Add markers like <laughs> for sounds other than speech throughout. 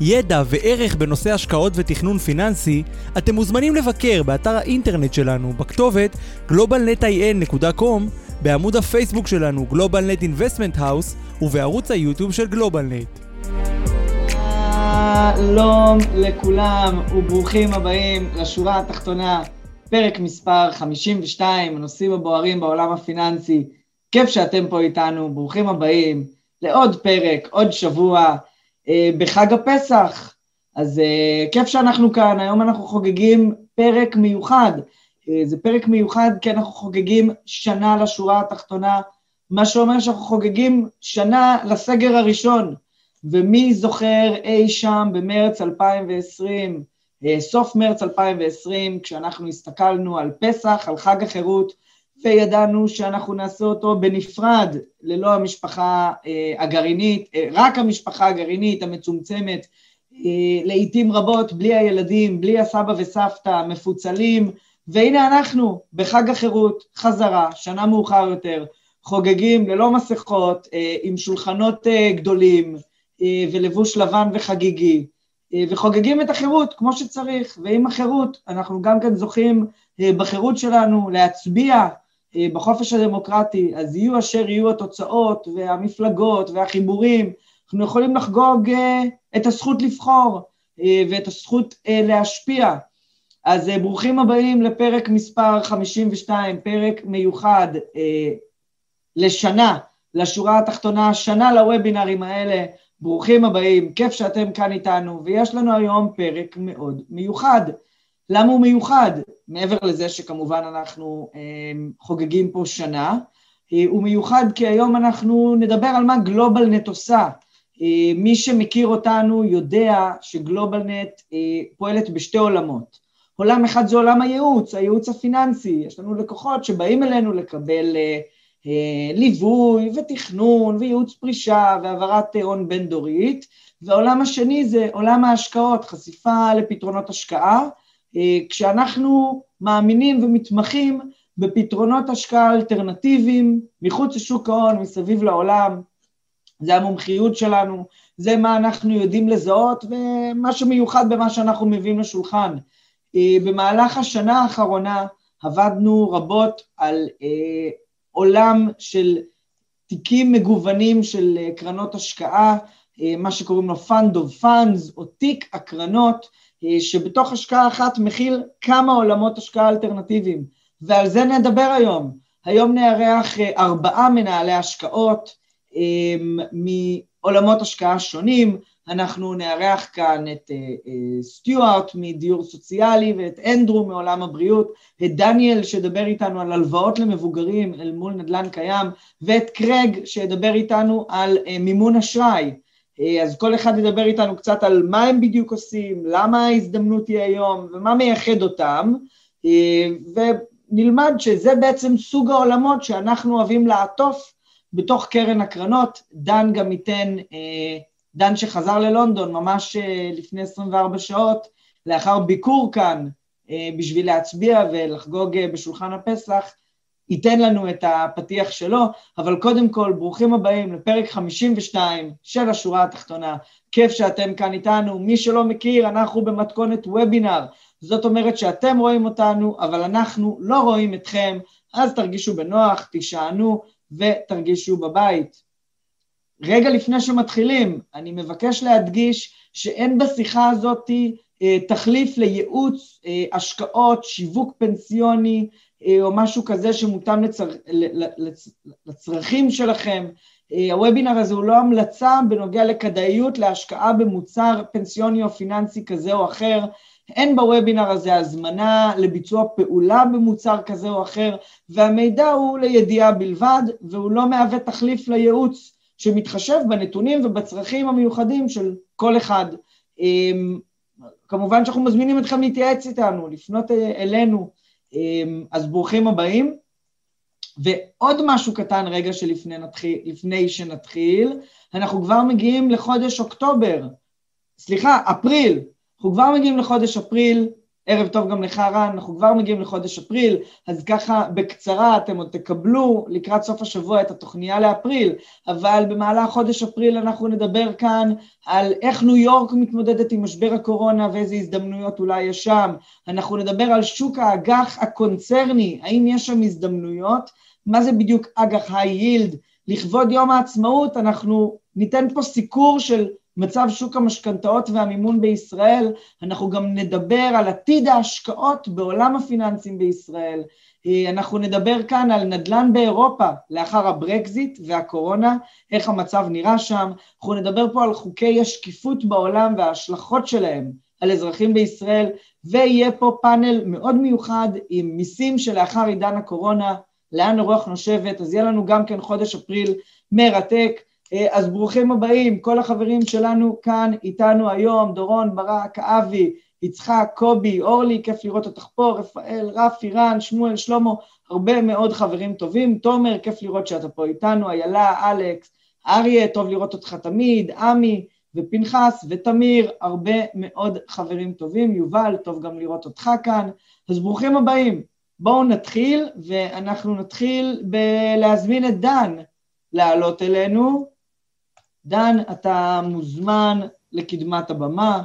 ידע וערך בנושא השקעות ותכנון פיננסי, אתם מוזמנים לבקר באתר האינטרנט שלנו בכתובת globalnetin.com, בעמוד הפייסבוק שלנו GlobalNet Investment House ובערוץ היוטיוב של GlobalNet. שלום לכולם וברוכים הבאים לשורה התחתונה, פרק מספר 52, הנושאים הבוערים בעולם הפיננסי. כיף שאתם פה איתנו, ברוכים הבאים לעוד פרק, עוד שבוע. אה, בחג הפסח. אז אה, כיף שאנחנו כאן, היום אנחנו חוגגים פרק מיוחד. אה, זה פרק מיוחד כי אנחנו חוגגים שנה לשורה התחתונה, מה שאומר שאנחנו חוגגים שנה לסגר הראשון. ומי זוכר אי שם במרץ 2020, סוף מרץ 2020, כשאנחנו הסתכלנו על פסח, על חג החירות, וידענו שאנחנו נעשה אותו בנפרד, ללא המשפחה אה, הגרעינית, אה, רק המשפחה הגרעינית המצומצמת, אה, לעיתים רבות בלי הילדים, בלי הסבא וסבתא, מפוצלים, והנה אנחנו בחג החירות, חזרה, שנה מאוחר יותר, חוגגים ללא מסכות, עם שולחנות גדולים ולבוש לבן וחגיגי, וחוגגים את החירות כמו שצריך, ועם החירות אנחנו גם כן זוכים בחירות שלנו להצביע בחופש הדמוקרטי, אז יהיו אשר יהיו התוצאות והמפלגות והחיבורים, אנחנו יכולים לחגוג אה, את הזכות לבחור אה, ואת הזכות להשפיע. אז ברוכים הבאים לפרק מספר 52, פרק מיוחד לשנה, לשורה התחתונה, שנה לוובינרים האלה. ברוכים הבאים, כיף שאתם כאן איתנו, ויש לנו היום פרק מאוד מיוחד. למה הוא מיוחד? מעבר לזה שכמובן אנחנו אה, חוגגים פה שנה, אה, הוא מיוחד כי היום אנחנו נדבר על מה גלובלנט עושה. אה, מי שמכיר אותנו יודע שגלובלנט פועלת בשתי עולמות. עולם אחד זה עולם הייעוץ, הייעוץ הפיננסי, יש לנו לקוחות שבאים אלינו לקבל ליווי ותכנון וייעוץ פרישה והעברת הון בין דורית, והעולם השני זה עולם ההשקעות, חשיפה לפתרונות השקעה, כשאנחנו מאמינים ומתמחים בפתרונות השקעה אלטרנטיביים מחוץ לשוק ההון, מסביב לעולם, זה המומחיות שלנו, זה מה אנחנו יודעים לזהות ומה שמיוחד במה שאנחנו מביאים לשולחן. אה, במהלך השנה האחרונה עבדנו רבות על אה, עולם של תיקים מגוונים של קרנות השקעה, מה שקוראים לו Fund of Funds או תיק הקרנות, אה, שבתוך השקעה אחת מכיל כמה עולמות השקעה אלטרנטיביים, ועל זה נדבר היום. היום נארח אה, ארבעה מנהלי השקעות אה, מעולמות השקעה שונים, אנחנו נארח כאן את סטיוארט מדיור סוציאלי ואת אנדרו מעולם הבריאות, את דניאל שידבר איתנו על הלוואות למבוגרים אל מול נדל"ן קיים, ואת קרג שידבר איתנו על מימון אשראי. אה, אז כל אחד ידבר איתנו קצת על מה הם בדיוק עושים, למה ההזדמנות היא היום ומה מייחד אותם, אה, ונלמד שזה בעצם סוג העולמות שאנחנו אוהבים לעטוף בתוך קרן הקרנות. דן גם ייתן, אה, דן שחזר ללונדון ממש לפני 24 שעות, לאחר ביקור כאן בשביל להצביע ולחגוג בשולחן הפסח, ייתן לנו את הפתיח שלו, אבל קודם כל, ברוכים הבאים לפרק 52 של השורה התחתונה. כיף שאתם כאן איתנו. מי שלא מכיר, אנחנו במתכונת וובינר. זאת אומרת שאתם רואים אותנו, אבל אנחנו לא רואים אתכם, אז תרגישו בנוח, תישענו ותרגישו בבית. רגע לפני שמתחילים, אני מבקש להדגיש שאין בשיחה הזאת אה, תחליף לייעוץ, אה, השקעות, שיווק פנסיוני, או משהו כזה שמותאם לצר... לצרכים שלכם. אה, הוובינר הזה הוא לא המלצה בנוגע לכדאיות להשקעה במוצר פנסיוני או פיננסי כזה או אחר. אין בוובינר הזה הזמנה לביצוע פעולה במוצר כזה או אחר, והמידע הוא לידיעה בלבד, והוא לא מהווה תחליף לייעוץ שמתחשב בנתונים ובצרכים המיוחדים של כל אחד. אמ, כמובן שאנחנו מזמינים אתכם להתייעץ איתנו, לפנות אלינו, אז ברוכים הבאים. ועוד משהו קטן רגע שלפני נתחיל, לפני שנתחיל, אנחנו כבר מגיעים לחודש אוקטובר, סליחה, אפריל, אנחנו כבר מגיעים לחודש אפריל, ערב טוב גם לך רן, אנחנו כבר מגיעים לחודש אפריל, אז ככה בקצרה אתם עוד תקבלו לקראת סוף השבוע את התוכניה לאפריל, אבל במהלך חודש אפריל אנחנו נדבר כאן על איך ניו יורק מתמודדת עם משבר הקורונה ואיזה הזדמנויות אולי יש שם, אנחנו נדבר על שוק האג"ח הקונצרני, האם יש שם הזדמנויות, מה זה בדיוק אג"ח היי-יילד, לכבוד יום העצמאות אנחנו ניתן פה סיקור של מצב שוק המשכנתאות והמימון בישראל, אנחנו גם נדבר על עתיד ההשקעות בעולם הפיננסים בישראל, אנחנו נדבר כאן על נדל"ן באירופה לאחר הברקזיט והקורונה, איך המצב נראה שם, אנחנו נדבר פה על חוקי השקיפות בעולם וההשלכות שלהם על אזרחים בישראל, ויהיה פה פאנל מאוד מיוחד עם מיסים שלאחר עידן הקורונה, לאן הרוח נושבת, אז יהיה לנו גם כן חודש אפריל מרתק. אה, אז ברוכים הבאים, כל החברים שלנו כאן איתנו היום, דורון, ברק, אבי, יצחק, קובי, אורלי, כיף לראות אותך פה, רפאל, רפי, רן, שמואל, שלמה, הרבה מאוד חברים טובים, תומר, כיף לראות שאתה פה איתנו, איילה, אלכס, אריה, טוב לראות אותך תמיד, עמי ופנחס ותמיר, הרבה מאוד חברים טובים, יובל, טוב גם לראות אותך כאן, אז ברוכים הבאים. בואו נתחיל, ואנחנו נתחיל בלהזמין את דן לעלות אלינו. דן, אתה מוזמן לקדמת הבמה.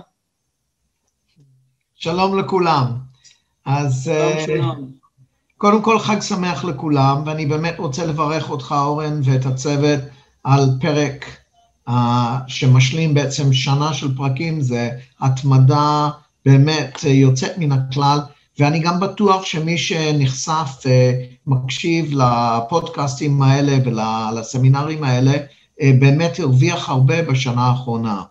שלום לכולם. אז שלום, uh, שלום. קודם כל חג שמח לכולם, ואני באמת רוצה לברך אותך, אורן, ואת הצוות על פרק uh, שמשלים בעצם שנה של פרקים, זה התמדה באמת יוצאת מן הכלל. ואני גם בטוח שמי שנחשף, אה, מקשיב לפודקאסטים האלה ולסמינרים האלה, אה, באמת הרוויח הרבה בשנה האחרונה.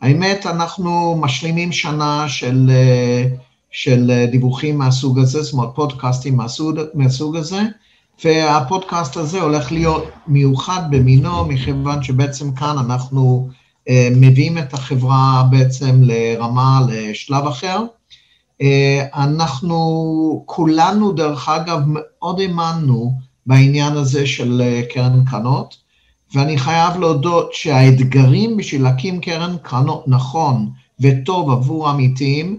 האמת, אנחנו משלימים שנה של, אה, של דיווחים מהסוג הזה, זאת אומרת פודקאסטים מהסוג, מהסוג הזה, והפודקאסט הזה הולך להיות מיוחד במינו, מכיוון שבעצם כאן אנחנו מביאים את החברה בעצם לרמה, לשלב אחר. אה, אנחנו כולנו, דרך אגב, מאוד האמנו בעניין הזה של אה, קרן קרנות, ואני חייב להודות שהאתגרים בשביל להקים קרן קרנות נכון וטוב עבור עמיתים,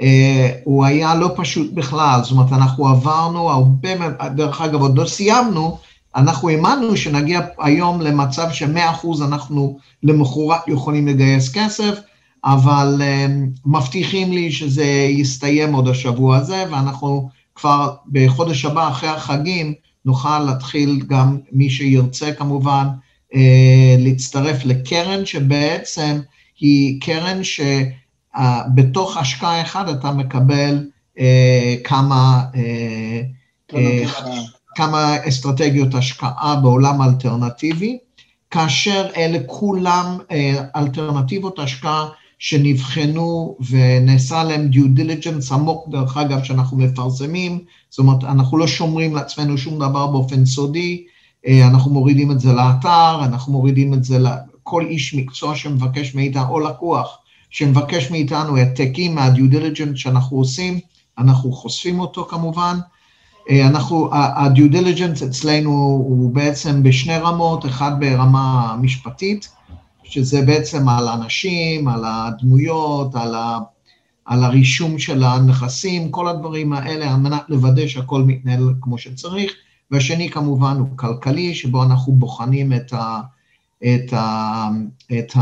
אה, הוא היה לא פשוט בכלל, זאת אומרת, אנחנו עברנו הרבה, דרך אגב, עוד לא סיימנו, אנחנו האמנו שנגיע היום למצב ש-100% אנחנו למחרת יכולים לגייס כסף, אבל um, מבטיחים לי שזה יסתיים עוד השבוע הזה, ואנחנו כבר בחודש הבא, אחרי החגים, נוכל להתחיל גם, מי שירצה כמובן, להצטרף לקרן, שבעצם היא קרן שבתוך השקעה אחת אתה מקבל uh, כמה, uh, כמה אסטרטגיות השקעה בעולם האלטרנטיבי, כאשר אלה כולם אלטרנטיבות השקעה שנבחנו ונעשה להם due diligence עמוק, דרך אגב, שאנחנו מפרסמים, זאת אומרת, אנחנו לא שומרים לעצמנו שום דבר באופן סודי, אה, אנחנו מורידים את זה לאתר, אנחנו מורידים את זה לכל איש מקצוע שמבקש מאיתנו, או לקוח, שמבקש מאיתנו העתקים מה-due diligence שאנחנו עושים, אנחנו חושפים אותו כמובן. אה, אנחנו, ה-due diligence אצלנו הוא בעצם בשני רמות, אחד ברמה משפטית, שזה בעצם על האנשים, על הדמויות, על, ה, על הרישום של הנכסים, כל הדברים האלה, על מנת לוודא שהכל מתנהל כמו שצריך, והשני כמובן הוא כלכלי, שבו אנחנו בוחנים את ה... את, ה, את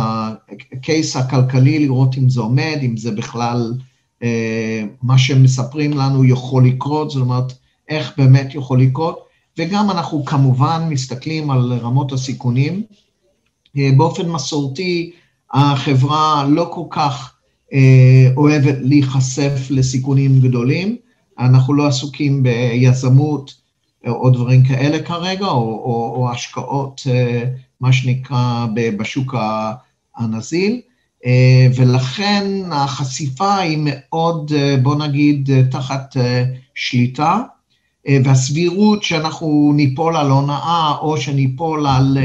הקייס הכלכלי, לראות אם זה עומד, אם זה בכלל אה, מה שמספרים לנו יכול לקרות, זאת אומרת, איך באמת יכול לקרות, וגם אנחנו כמובן מסתכלים על רמות הסיכונים, אה, באופן מסורתי החברה לא כל כך אה, אוהבת להיחשף לסיכונים גדולים, אנחנו לא עסוקים ביזמות או דברים כאלה כרגע, או, או, או השקעות, אה, מה שנקרא, בשוק הנזיל, ולכן החשיפה היא מאוד, בוא נגיד, תחת שליטה, והסבירות שאנחנו ניפול על הונאה או שניפול על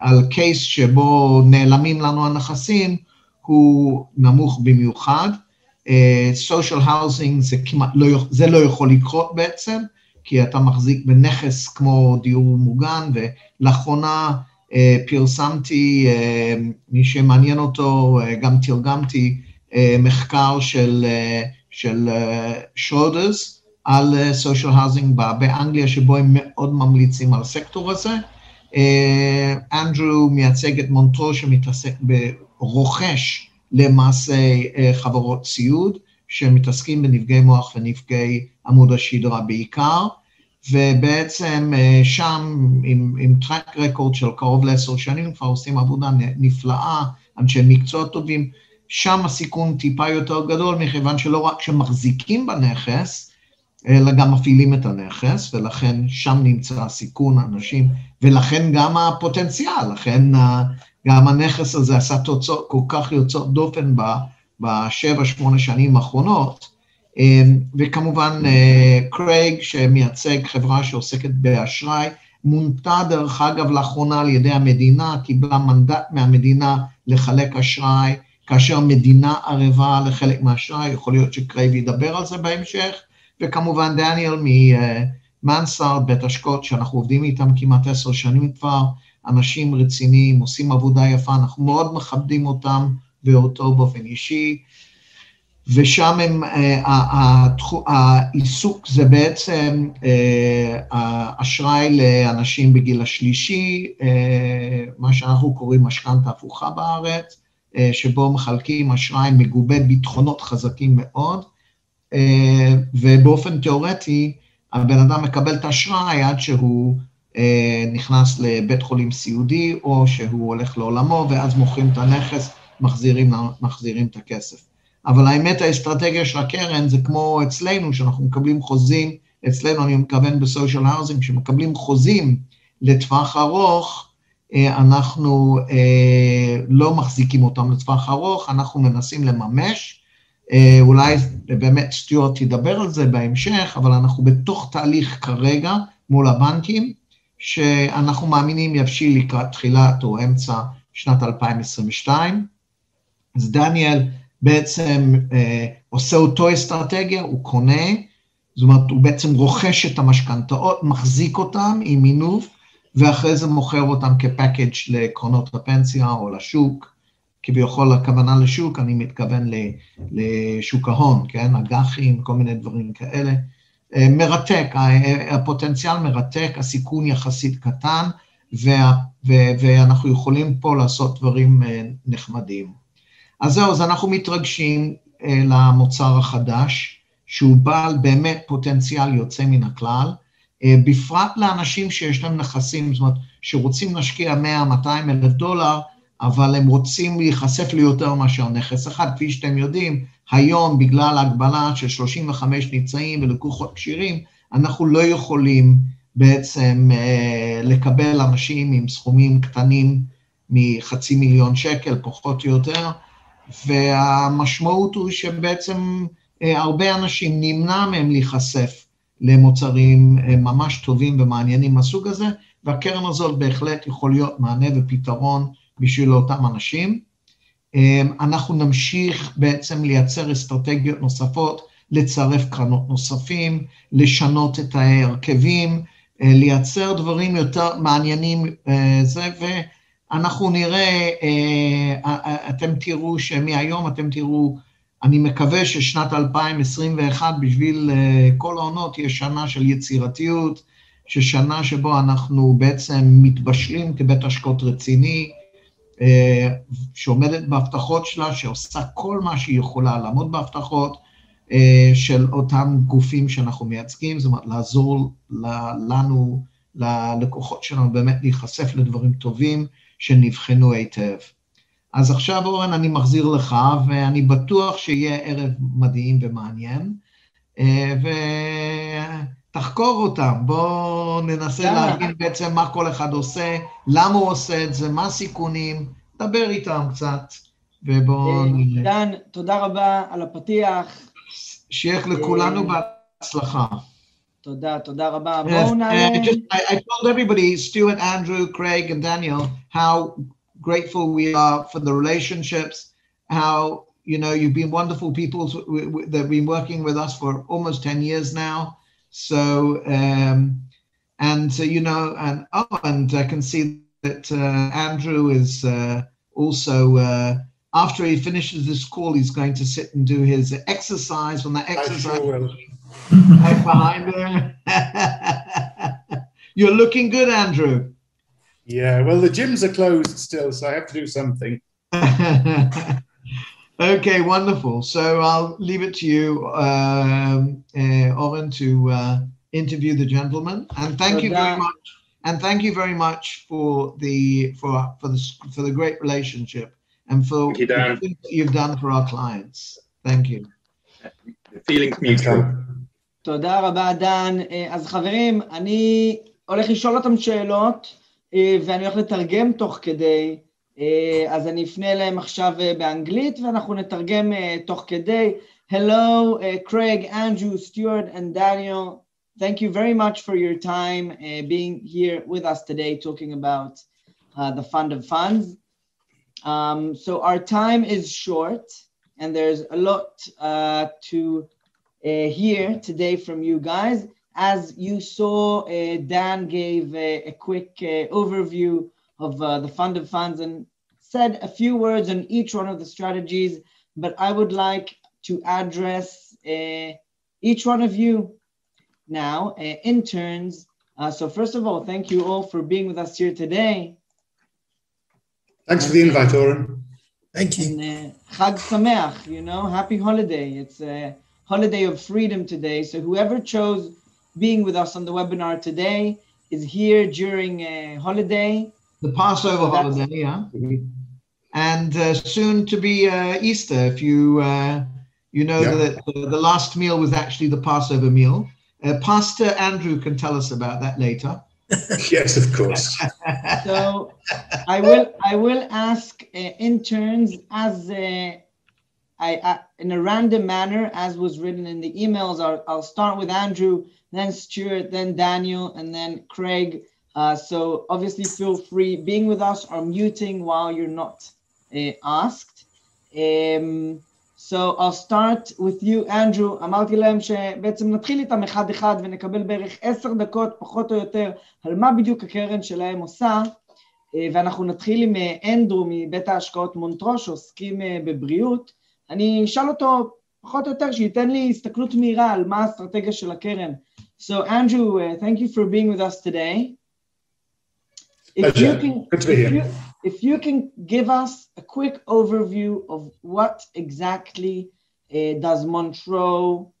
על קייס שבו נעלמים לנו הנכסים, הוא נמוך במיוחד. סושיאל uh, זה לא, זה לא יכול לקרות בעצם, כי אתה מחזיק בנכס כמו דיור מוגן, ולאחרונה uh, פרסמתי, uh, מי שמעניין אותו, uh, גם תרגמתי מחקר של, של שרודרס על סושיאל האוזינג באנגליה, שבו הם מאוד ממליצים על הסקטור הזה. אנדרו מייצג את מונטרו שמתעסק ברוכש למעשה חברות ציוד, שמתעסקים בנפגעי מוח ונפגעי עמוד השדרה בעיקר, ובעצם שם עם, עם טרק רקורד של קרוב לעשר שנים כבר עושים עבודה נפלאה, אנשי מקצוע טובים, שם הסיכון טיפה יותר גדול, מכיוון שלא רק שמחזיקים בנכס, אלא גם מפעילים את הנכס, ולכן שם נמצא הסיכון, האנשים, ולכן גם הפוטנציאל, לכן גם הנכס הזה עשה תוצאות כל כך יוצאות דופן בשבע, שמונה שנים האחרונות, וכמובן קרייג, שמייצג חברה שעוסקת באשראי, מונתה דרך אגב לאחרונה על ידי המדינה, קיבלה מנדט מהמדינה לחלק אשראי, כאשר מדינה ערבה לחלק מהאשראי, יכול להיות שקרייג ידבר על זה בהמשך, וכמובן דניאל ממנסארד, בית השקעות, שאנחנו עובדים איתם כמעט עשר שנים כבר, אנשים רציניים, עושים עבודה יפה, אנחנו מאוד מכבדים אותם ואותו באופן אישי, ושם הם, העיסוק זה בעצם אשראי לאנשים בגיל השלישי, מה שאנחנו קוראים משכנתה הפוכה בארץ, שבו מחלקים אשראי מגובה ביטחונות חזקים מאוד, אה, ובאופן תיאורטי, הבן אדם מקבל את האשראי עד שהוא אה, נכנס לבית חולים סיעודי, או שהוא הולך לעולמו, ואז מוכרים את הנכס, מחזירים, מחזירים את הכסף. אבל האמת, האסטרטגיה של הקרן זה כמו אצלנו, שאנחנו מקבלים חוזים, אצלנו אני מתכוון בסושיאל האוזינג, שמקבלים חוזים לטווח ארוך, אה, אנחנו לא מחזיקים אותם לטווח ארוך, אנחנו מנסים לממש, אה, אולי באמת סטיוארט תדבר על זה בהמשך, אבל אנחנו בתוך תהליך כרגע מול הבנקים, שאנחנו מאמינים יבשיל לקראת תחילת או אמצע שנת 2022. אז דניאל בעצם אה, עושה אותו אסטרטגיה, הוא קונה, זאת אומרת, הוא בעצם רוכש את המשכנתאות, מחזיק אותם עם מינוף, ואחרי זה מוכר אותם כפקאג' לקרונות הפנסיה או לשוק. כביכול הכוונה לשוק, אני מתכוון לשוק ההון, כן, אג"חים, כל מיני דברים כאלה. אה, מרתק, הפוטנציאל מרתק, הסיכון יחסית קטן, וה, ו, ואנחנו יכולים פה לעשות דברים אה, נחמדים. אז זהו, אז אנחנו מתרגשים אה, למוצר החדש, שהוא בעל באמת פוטנציאל יוצא מן הכלל, בפרט לאנשים שיש להם נכסים, זאת אומרת, שרוצים להשקיע 100-200 אלף דולר, אבל הם רוצים להיחשף ליותר מאשר נכס אחד. כפי שאתם יודעים, היום בגלל ההגבלה של 35 ניצאים ולקוחות כשירים, אנחנו לא יכולים בעצם אה, לקבל אנשים עם סכומים קטנים מחצי מיליון שקל, פחות או יותר, והמשמעות הוא שבעצם אה, הרבה אנשים נמנע מהם להיחשף למוצרים אה, ממש טובים ומעניינים מהסוג הזה, והקרן הזאת בהחלט יכול להיות מענה ופתרון בשביל אותם אנשים. אמ, אנחנו נמשיך בעצם לייצר אסטרטגיות נוספות, לצרף קרנות נוספים, לשנות את ההרכבים, אה, לייצר דברים יותר מעניינים, אה, זה, ואנחנו נראה, אה, אתם תראו שמהיום אתם תראו, אני מקווה ששנת 2021 בשביל כל העונות תהיה שנה של יצירתיות, ששנה שבו אנחנו בעצם מתבשלים כבית השקעות רציני, אה, שעומדת בהבטחות שלה, שעושה כל מה שהיא יכולה לעמוד בהבטחות אה, של אותם גופים שאנחנו מייצגים, זאת אומרת, לעזור לנו, ללקוחות שלנו באמת להיחשף לדברים טובים שנבחנו היטב. אז עכשיו, אורן, אני מחזיר לך, ואני בטוח שיהיה ערב מדהים ומעניין, אה, ותחקור אותם. בואו ננסה להבין בעצם מה כל אחד עושה, למה הוא עושה את זה, מה הסיכונים, דבר איתם קצת, ובואו נלך. דן, תודה רבה על הפתיח. שיהיה לכולנו בהצלחה. תודה, תודה רבה. בואו נעלה... I told everybody, Stuart, Andrew, Craig and Daniel, how grateful we are for the relationships how you know you've been wonderful people that have been working with us for almost 10 years now. So um, and uh, you know and oh and I can see that uh, Andrew is uh, also uh, after he finishes this call, he's going to sit and do his exercise on that exercise sure behind him. <laughs> You're looking good, Andrew. Yeah, well, the gyms are closed still, so I have to do something. <laughs> okay, wonderful. So I'll leave it to you, um, uh, Oren, to uh, interview the gentleman. And thank you very much. And thank you very much for the for for the for the great relationship and for you, what you've done for our clients. Thank you. feeling mutual. תודה רבה, דן. אז חברים, אני הולך לשאול אותם שאלות, ואני הולך לתרגם תוך כדי, אז אני אפנה אליהם עכשיו באנגלית, ואנחנו נתרגם תוך כדי. Hello, Craig, Andrew, Stuart, and Daniel. Thank you very much for your time uh, being here with us today talking about uh, the Fund of Funds. Um, so our time is short and there's a lot uh, to uh, hear today from you guys. As you saw, uh, Dan gave a, a quick uh, overview of the Fund of Funds and said a few words on each one of the strategies, but I would like to address each one of you now, uh, interns. Uh, so first of all, thank you all for being with us here today. Thanks for the invite, Oren. Thank you. And, uh, Chag Sameach, you know, happy holiday. It's a holiday of freedom today. So whoever chose being with us on the webinar today is here during a holiday. The Passover so holiday, yeah. And uh, soon to be uh, Easter. If you uh, you know yeah. that the last meal was actually the Passover meal. Uh, Pastor Andrew can tell us about that later. <laughs> yes, of course. so I will I will ask uh, interns as uh, I, uh, in a random manner as was written in the emails. I'll, I'll start with Andrew, then Stuart, then Daniel, and then Craig. Uh, so obviously feel free being with us or muting while you're not uh, asked. Um, So I'll start with you, Andrew. אמרתי להם שבעצם נתחיל איתם אחד-אחד ונקבל בערך עשר דקות, פחות או יותר, על מה בדיוק הקרן שלהם עושה, ואנחנו נתחיל עם אנדרו מבית ההשקעות מונטרו, שעוסקים בבריאות. אני אשאל אותו פחות או יותר, שייתן לי הסתכלות מהירה על מה האסטרטגיה של הקרן. So Andrew, uh, thank you for being with us today. If you can, Good to be here. if you can give us a quick overview of what exactly uh, does Montreux,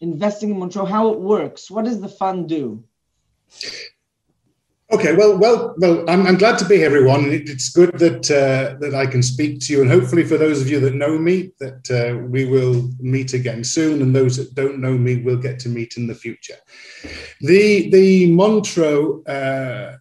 investing in Montreux, how it works, what does the fund do? Okay, well, well, well. I'm, I'm glad to be here, everyone. It's good that uh, that I can speak to you, and hopefully, for those of you that know me, that uh, we will meet again soon, and those that don't know me will get to meet in the future. The the Montreux uh,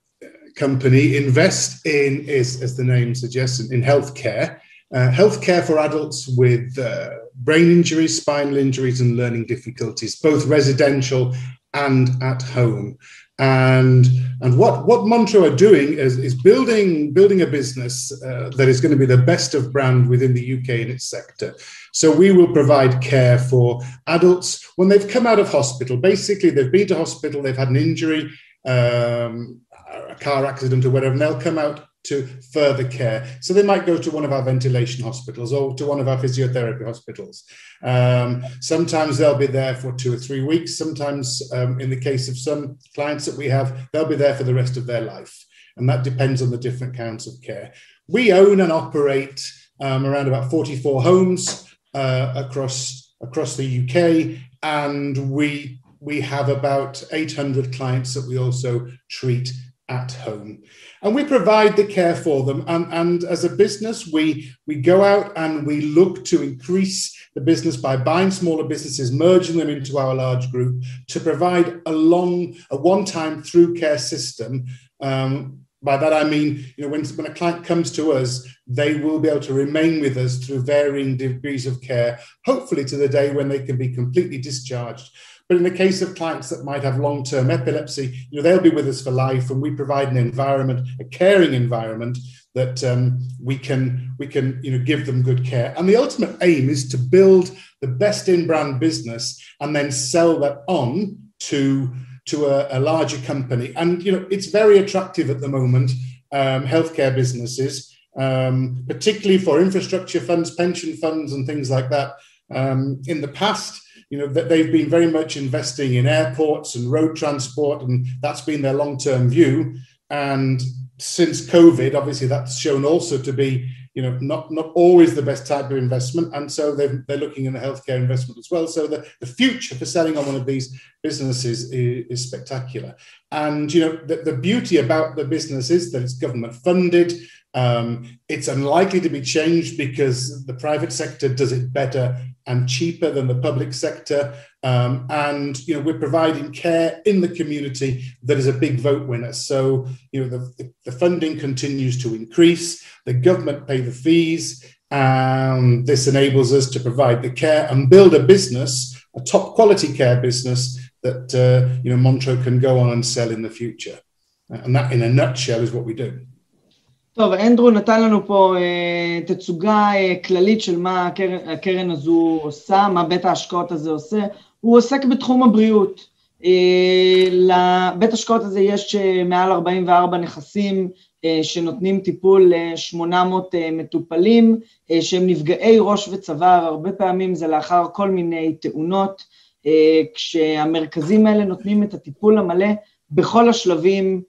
company invest in is, as the name suggests, in healthcare. Uh, healthcare for adults with uh, brain injuries, spinal injuries, and learning difficulties, both residential and at home. And and what what Montreux are doing is, is building building a business uh, that is going to be the best of brand within the UK in its sector. So we will provide care for adults when they've come out of hospital. Basically, they've been to hospital, they've had an injury, um, a car accident or whatever, and they'll come out to further care. So they might go to one of our ventilation hospitals or to one of our physiotherapy hospitals. Um, sometimes they'll be there for two or three weeks. Sometimes, um, in the case of some clients that we have, they'll be there for the rest of their life. And that depends on the different kinds of care. We own and operate um, around about 44 homes uh, across, across the UK, and we we have about 800 clients that we also treat at home. And we provide the care for them. And, and as a business, we, we go out and we look to increase the business by buying smaller businesses, merging them into our large group to provide a long, a one-time through care system. Um, by that I mean, you know, when, when a client comes to us, they will be able to remain with us through varying degrees of care, hopefully to the day when they can be completely discharged. But in the case of clients that might have long-term epilepsy, you know, they'll be with us for life, and we provide an environment, a caring environment that um, we can we can you know give them good care. And the ultimate aim is to build the best in brand business and then sell that on to to a, a larger company. And you know it's very attractive at the moment. Um, healthcare businesses, um, particularly for infrastructure funds, pension funds, and things like that. Um, in the past, you know that they've been very much investing in airports and road transport, and that's been their long-term view. And since COVID, obviously that's shown also to be you know not not always the best type of investment, and so they're they're looking in the healthcare investment as well. So the, the future for selling on one of these businesses is, is spectacular. And you know the, the beauty about the business is that it's government funded. Um, it's unlikely to be changed because the private sector does it better and cheaper than the public sector. Um, and you know we're providing care in the community that is a big vote winner. So you know the, the funding continues to increase. The government pay the fees, and this enables us to provide the care and build a business, a top quality care business that uh, you know Montreux can go on and sell in the future. And that, in a nutshell, is what we do. טוב, אנדרו נתן לנו פה אה, תצוגה אה, כללית של מה הקרן, הקרן הזו עושה, מה בית ההשקעות הזה עושה. הוא עוסק בתחום הבריאות. אה, לבית ההשקעות הזה יש אה, מעל 44 נכסים אה, שנותנים טיפול ל-800 אה, מטופלים אה, שהם נפגעי ראש וצוואר, הרבה פעמים זה לאחר כל מיני תאונות, אה, כשהמרכזים האלה נותנים את הטיפול המלא בכל השלבים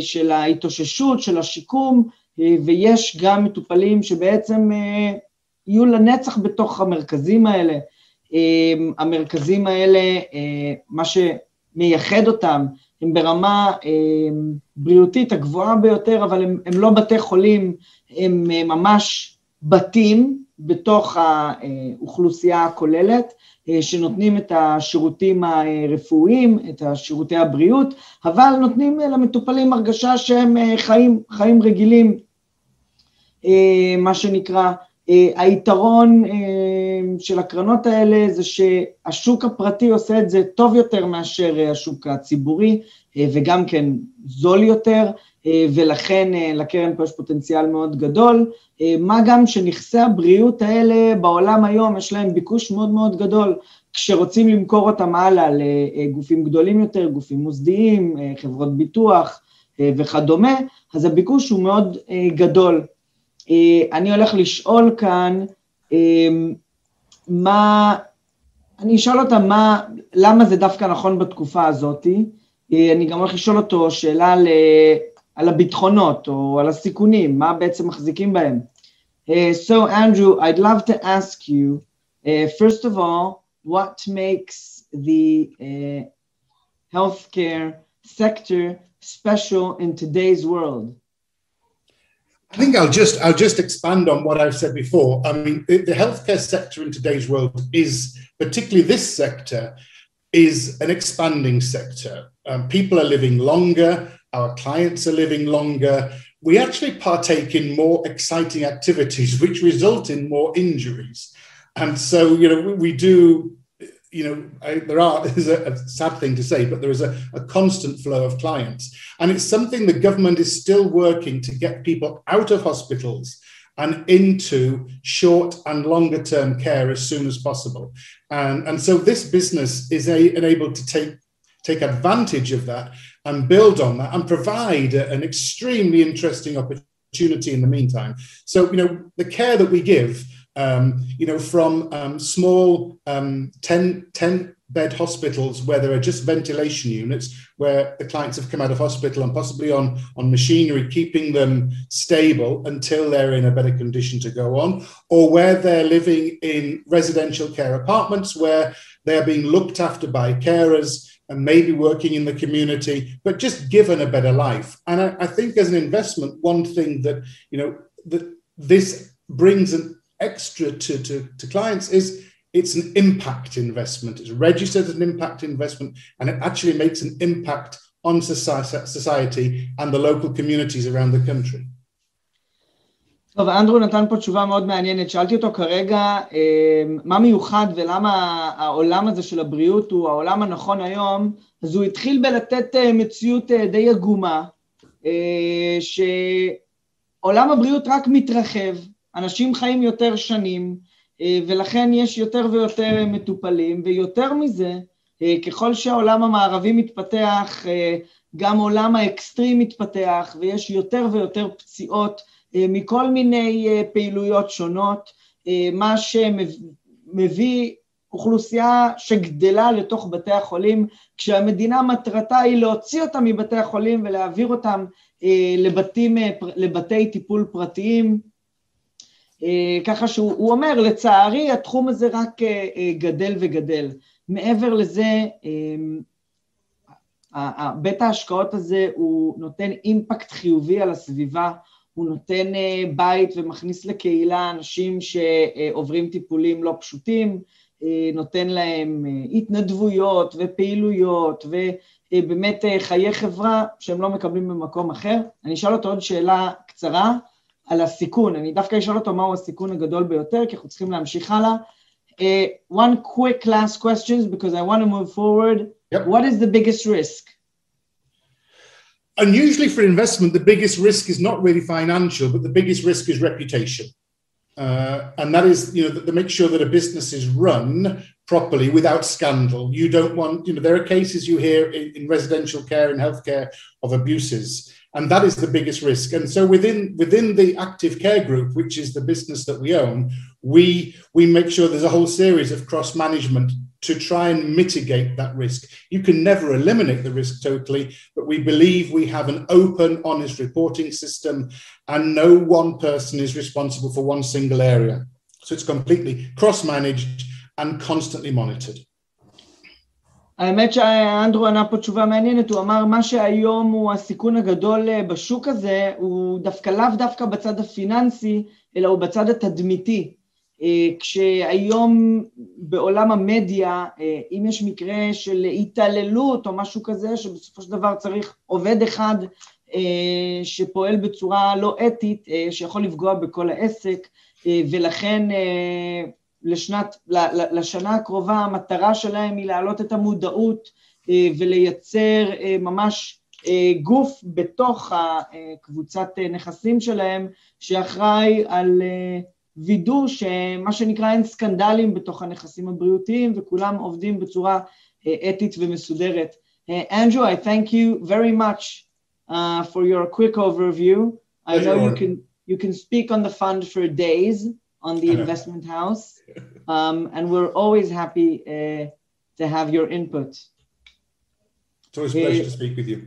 של ההתאוששות, של השיקום, אה, ויש גם מטופלים שבעצם אה, יהיו לנצח בתוך המרכזים האלה. המרכזים האלה, מה שמייחד אותם, הם ברמה בריאותית הגבוהה ביותר, אבל הם, הם לא בתי חולים, הם ממש בתים בתוך האוכלוסייה הכוללת, אה, שנותנים את השירותים הרפואיים, את שירותי הבריאות, אבל נותנים למטופלים הרגשה שהם אה, חיים, חיים רגילים, אה, מה שנקרא. היתרון של הקרנות האלה זה שהשוק הפרטי עושה את זה טוב יותר מאשר השוק הציבורי, וגם כן זול יותר, ולכן לקרן פה יש פוטנציאל מאוד גדול. מה גם שנכסי הבריאות האלה בעולם היום יש להם ביקוש מאוד מאוד גדול, כשרוצים למכור אותם הלאה לגופים גדולים יותר, גופים מוסדיים, חברות ביטוח וכדומה, אז הביקוש הוא מאוד גדול. אני הולך לשאול כאן מה, אני אשאל אותה מה, למה זה דווקא נכון בתקופה הזאתי, אני גם הולך לשאול אותו שאלה על, על הביטחונות או על הסיכונים, מה בעצם מחזיקים בהם. Uh, so, Andrew, I'd love to ask you, uh, first of all, what makes the uh, healthcare sector special in today's world? I think I'll just I'll just expand on what I've said before. I mean, the, the healthcare sector in today's world is particularly this sector is an expanding sector. Um, people are living longer. Our clients are living longer we actually partake in more exciting activities, which result in more injuries. And so, you know, we do, you know, I, there are, <laughs> there's a, a, sad thing to say, but there is a, a constant flow of clients. And it's something the government is still working to get people out of hospitals and into short and longer term care as soon as possible. And, and so this business is a, enabled to take, take advantage of that and build on that and provide an extremely interesting opportunity in the meantime. So, you know, the care that we give, um, you know, from um, small um, 10, 10 bed hospitals where there are just ventilation units where the clients have come out of hospital and possibly on, on machinery, keeping them stable until they're in a better condition to go on, or where they're living in residential care apartments where they're being looked after by carers and maybe working in the community, but just given a better life. And I, I think as an investment, one thing that, you know, that this brings an extra to, to, to clients is it's an impact investment. It's registered as an impact investment, and it actually makes an impact on society and the local communities around the country. טוב, אנדרו נתן פה תשובה מאוד מעניינת. שאלתי אותו כרגע אמ, מה מיוחד ולמה העולם הזה של הבריאות הוא העולם הנכון היום, אז הוא התחיל בלתת אה, מציאות אה, די עגומה, אה, עולם הבריאות רק מתרחב, אנשים חיים יותר שנים, ולכן יש יותר ויותר מטופלים, ויותר מזה, ככל שהעולם המערבי מתפתח, גם עולם האקסטרים מתפתח, ויש יותר ויותר פציעות מכל מיני פעילויות שונות, מה שמביא אוכלוסייה שגדלה לתוך בתי החולים, כשהמדינה מטרתה היא להוציא אותם מבתי החולים ולהעביר אותם לבתים, לבתי טיפול פרטיים, ככה שהוא אומר, לצערי התחום הזה רק גדל וגדל. מעבר לזה, בית ההשקעות הזה הוא נותן אימפקט חיובי על הסביבה, הוא נותן בית ומכניס לקהילה אנשים שעוברים טיפולים לא פשוטים, נותן להם התנדבויות ופעילויות ובאמת חיי חברה שהם לא מקבלים במקום אחר. אני אשאל אותו עוד שאלה קצרה על הסיכון, אני דווקא אשאל אותו מהו הסיכון הגדול ביותר, כי אנחנו צריכים להמשיך הלאה. Uh, one quick last question because I want to move forward. Yep. What is the biggest risk? And usually for investment, the biggest risk is not really financial, but the biggest risk is reputation. Uh, and that is, you know, to make sure that a business is run properly without scandal. You don't want, you know, there are cases you hear in, in residential care and healthcare of abuses, and that is the biggest risk. And so within within the active care group, which is the business that we own, we we make sure there's a whole series of cross management to try and mitigate that risk. You can never eliminate the risk totally, but we believe we have an open, honest reporting system, and no one person is responsible for one single area. So it's completely cross managed and constantly monitored. האמת שאנדרו ענה פה תשובה מעניינת, הוא אמר מה שהיום הוא הסיכון הגדול בשוק הזה, הוא דווקא לאו דווקא בצד הפיננסי, אלא הוא בצד התדמיתי. כשהיום בעולם המדיה, אם יש מקרה של התעללות או משהו כזה, שבסופו של דבר צריך עובד אחד שפועל בצורה לא אתית, שיכול לפגוע בכל העסק, ולכן לשנת, לשנה הקרובה המטרה שלהם היא להעלות את המודעות ולייצר ממש גוף בתוך הקבוצת נכסים שלהם, שאחראי על וידוא שמה שנקרא אין סקנדלים בתוך הנכסים הבריאותיים וכולם עובדים בצורה אתית ומסודרת. Andrew, I thank you very much uh, for your quick overview. I know you can you can speak on the fund for days on the <laughs> investment house, um, and we're always happy uh, to have your input. It's always a pleasure to speak with you.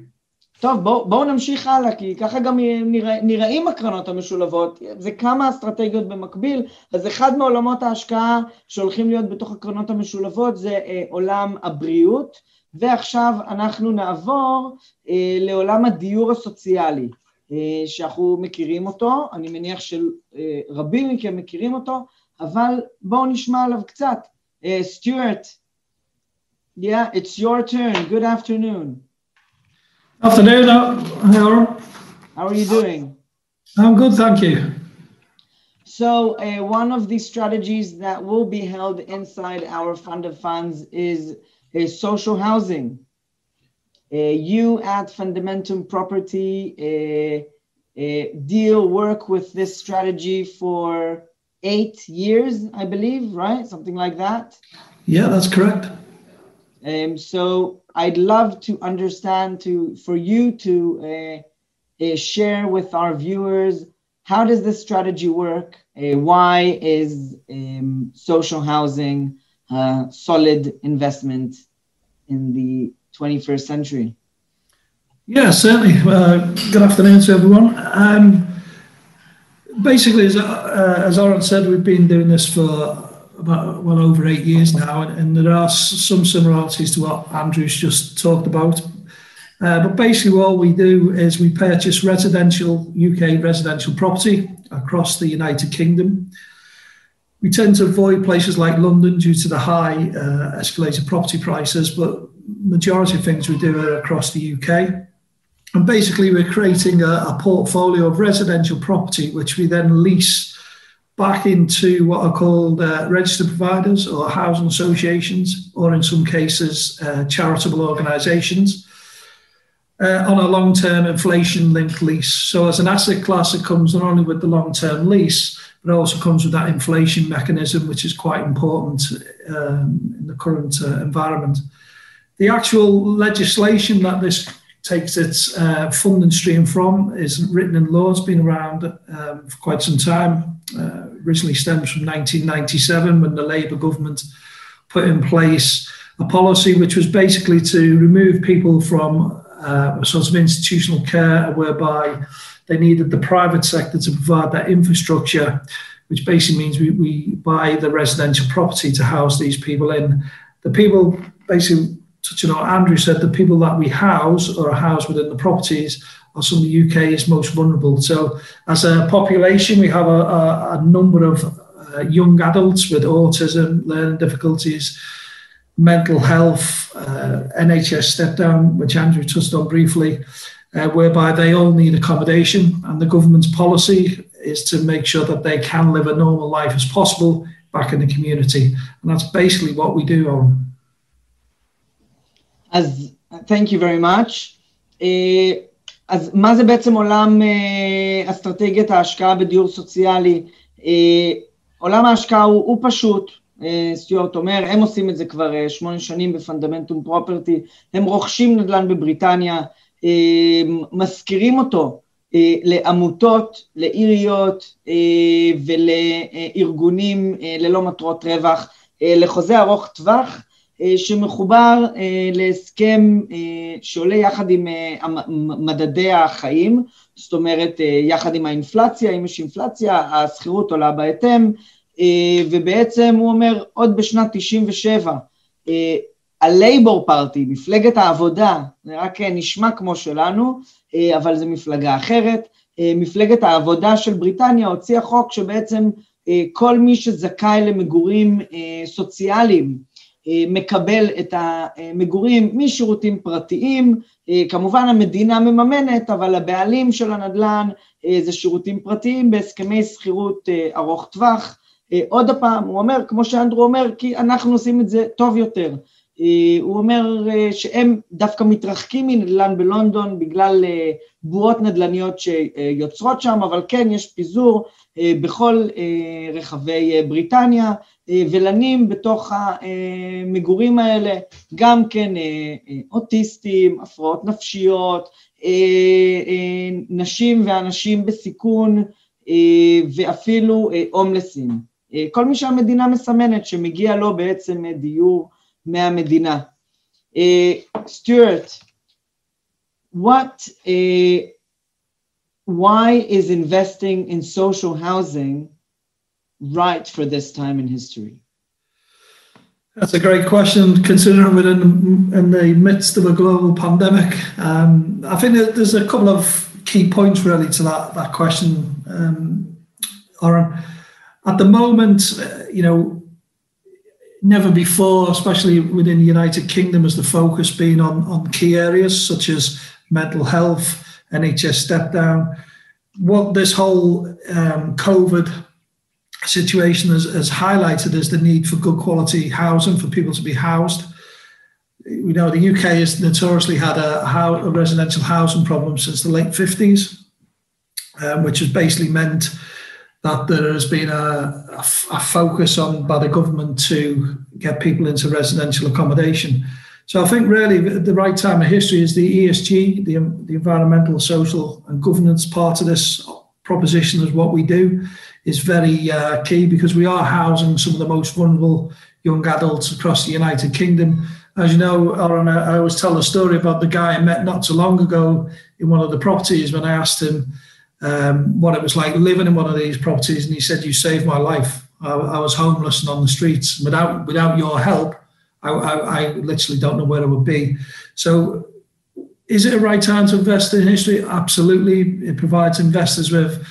טוב, בואו בוא נמשיך הלאה, כי ככה גם נרא, נראים הקרנות המשולבות, זה כמה אסטרטגיות במקביל, אז אחד מעולמות ההשקעה שהולכים להיות בתוך הקרנות המשולבות זה אה, עולם הבריאות, ועכשיו אנחנו נעבור אה, לעולם הדיור הסוציאלי, אה, שאנחנו מכירים אותו, אני מניח שרבים מכם מכירים אותו, אבל בואו נשמע עליו קצת. סטיוארט, uh, yeah, it's your turn, good afternoon. Afternoon, Aaron. How are you doing? I'm good, thank you. So, uh, one of the strategies that will be held inside our fund of funds is uh, social housing. Uh, you at Fundamentum Property uh, uh, deal work with this strategy for eight years, I believe, right? Something like that. Yeah, that's correct. Um, so I'd love to understand to for you to uh, uh, share with our viewers how does this strategy work? Uh, why is um, social housing a solid investment in the 21st century? Yeah, certainly. Uh, good afternoon to everyone. Um, basically, as, uh, as Aaron said, we've been doing this for about well over eight years now, and, and there are some similarities to what Andrew's just talked about. Uh, but basically, what we do is we purchase residential UK residential property across the United Kingdom. We tend to avoid places like London due to the high uh, escalated property prices, but majority of things we do are across the UK. And basically, we're creating a, a portfolio of residential property, which we then lease back into what are called uh, registered providers or housing associations, or in some cases, uh, charitable organisations. uh, on a long-term inflation-linked lease. So as an asset class, it comes not only with the long-term lease, but also comes with that inflation mechanism, which is quite important um, in the current uh, environment. The actual legislation that this takes its uh, funding stream from is written in law. It's been around um, for quite some time. Uh, originally stems from 1997 when the Labour government put in place a policy which was basically to remove people from uh, a sort of institutional care whereby they needed the private sector to provide that infrastructure, which basically means we, we buy the residential property to house these people in. The people basically, touching on Andrew said, the people that we house or are housed within the properties are some of the UK's most vulnerable. So, as a population, we have a, a, a number of uh, young adults with autism, learning difficulties, mental health, uh, NHS step down, which Andrew touched on briefly, uh, whereby they all need accommodation, and the government's policy is to make sure that they can live a normal life as possible back in the community, and that's basically what we do on. אז thank you very much. Uh, אז מה זה בעצם עולם uh, אסטרטגיית ההשקעה בדיור סוציאלי? Uh, עולם ההשקעה הוא, הוא פשוט, סטיוארט אומר, הם עושים את זה כבר שמונה שנים בפונדמנטום פרופרטי, הם רוכשים נדל"ן בבריטניה, משכירים אותו לעמותות, לעיריות ולארגונים ללא מטרות רווח, לחוזה ארוך טווח, שמחובר להסכם שעולה יחד עם מדדי החיים, זאת אומרת יחד עם האינפלציה, אם יש אינפלציה השכירות עולה בהתאם, ובעצם הוא אומר עוד בשנת 97 הלייבור פארטי, מפלגת העבודה, זה רק נשמע כמו שלנו, אבל זו מפלגה אחרת, מפלגת העבודה של בריטניה הוציאה חוק שבעצם כל מי שזכאי למגורים סוציאליים מקבל את המגורים משירותים פרטיים, כמובן המדינה מממנת, אבל הבעלים של הנדל"ן זה שירותים פרטיים בהסכמי שכירות ארוך טווח, עוד פעם, הוא אומר, כמו שאנדרו אומר, כי אנחנו עושים את זה טוב יותר. הוא אומר שהם דווקא מתרחקים מנדל"ן בלונדון בגלל בועות נדל"ניות שיוצרות שם, אבל כן, יש פיזור בכל רחבי בריטניה, ולנים בתוך המגורים האלה, גם כן אוטיסטים, הפרעות נפשיות, נשים ואנשים בסיכון, ואפילו הומלסים. כל מי שהמדינה מסמנת שמגיע לו בעצם דיור מהמדינה. סטיוארט, what why is investing in social housing right for this time in history? That's a great question, considering we're in, in the midst of a global pandemic. Um, I think there's a couple of key points really to that, that question, um, at the moment, uh, you know, never before, especially within the United Kingdom, has the focus been on, on key areas such as mental health, NHS step down. What this whole um, COVID situation has, has, highlighted is the need for good quality housing for people to be housed. We know the UK has notoriously had a, a residential housing problem since the late 50s, um, which has basically meant that there has been a, focus on by the government to get people into residential accommodation. So I think really the right time of history is the ESG, the, the environmental, social and governance part of this proposition is what we do is very uh, key because we are housing some of the most vulnerable young adults across the United Kingdom. As you know, Aaron, I always tell a story about the guy I met not so long ago in one of the properties when I asked him, um, what it was like living in one of these properties, and he said, "You saved my life. I, I was homeless and on the streets. Without without your help, I, I, I, literally don't know where I would be." So, is it a right time to invest in history? Absolutely. It provides investors with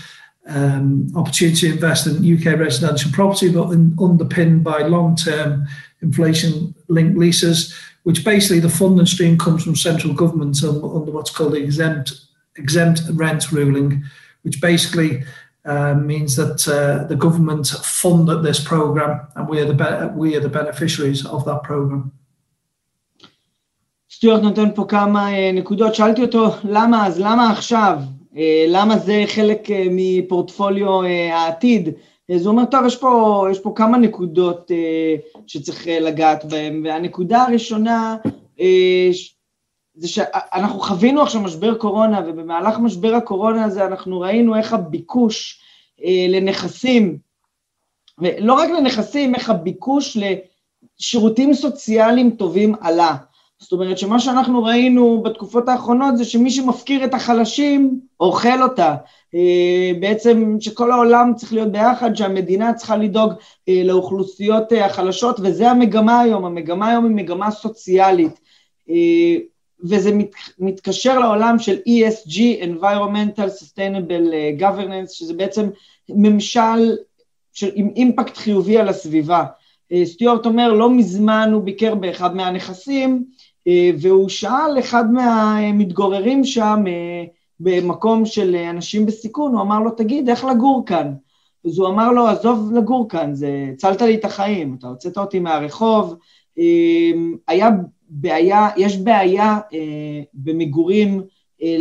um, opportunity to invest in UK residential property, but in, underpinned by long-term inflation-linked leases, which basically the funding stream comes from central government under what's called the exempt exempt rent ruling, which basically uh, means that uh, the government funded this program and we are the we are the beneficiaries of that program. סטיוארט נותן פה כמה נקודות, שאלתי אותו למה? אז, למה עכשיו, למה זה חלק מפורטפוליו העתיד, אז הוא אומר, טוב, יש פה, יש פה כמה נקודות שצריך לגעת בהן, והנקודה הראשונה זה שאנחנו חווינו עכשיו משבר קורונה, ובמהלך משבר הקורונה הזה אנחנו ראינו איך הביקוש לנכסים, ולא רק לנכסים, איך הביקוש לשירותים סוציאליים טובים עלה. זאת אומרת שמה שאנחנו ראינו בתקופות האחרונות זה שמי שמפקיר את החלשים, אוכל אותה. בעצם שכל העולם צריך להיות ביחד, שהמדינה צריכה לדאוג לאוכלוסיות החלשות, וזה המגמה היום, המגמה היום היא מגמה סוציאלית. וזה מתקשר לעולם של ESG, Environmental Sustainable Governance, שזה בעצם ממשל של, עם אימפקט חיובי על הסביבה. סטיוארט אומר, לא מזמן הוא ביקר באחד מהנכסים, והוא שאל אחד מהמתגוררים שם במקום של אנשים בסיכון, הוא אמר לו, תגיד, איך לגור כאן? אז הוא אמר לו, עזוב לגור כאן, זה, הצלת לי את החיים, אתה הוצאת אותי מהרחוב, היה בעיה, יש בעיה אה, במגורים אה,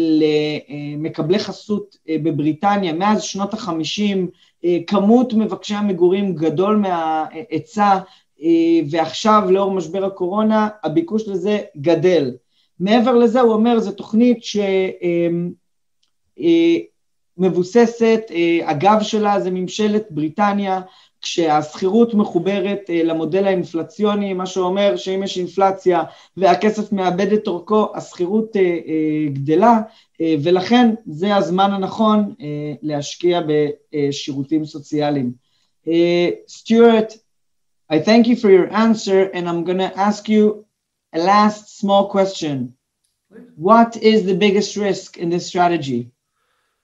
למקבלי חסות אה, בבריטניה, מאז שנות החמישים, אה, כמות מבקשי המגורים גדול מההיצע, אה, ועכשיו לאור משבר הקורונה הביקוש לזה גדל. מעבר לזה הוא אומר זו תוכנית שמבוססת, אה, אה, הגב שלה זה ממשלת בריטניה, כשהשכירות מחוברת למודל האינפלציוני, מה שאומר שאם יש אינפלציה והכסף מאבד את אורכו, השכירות גדלה, ולכן זה הזמן הנכון להשקיע בשירותים סוציאליים. סטיוארט, I thank you for your answer, and I'm going to ask you a last small question. What is the biggest risk in this strategy?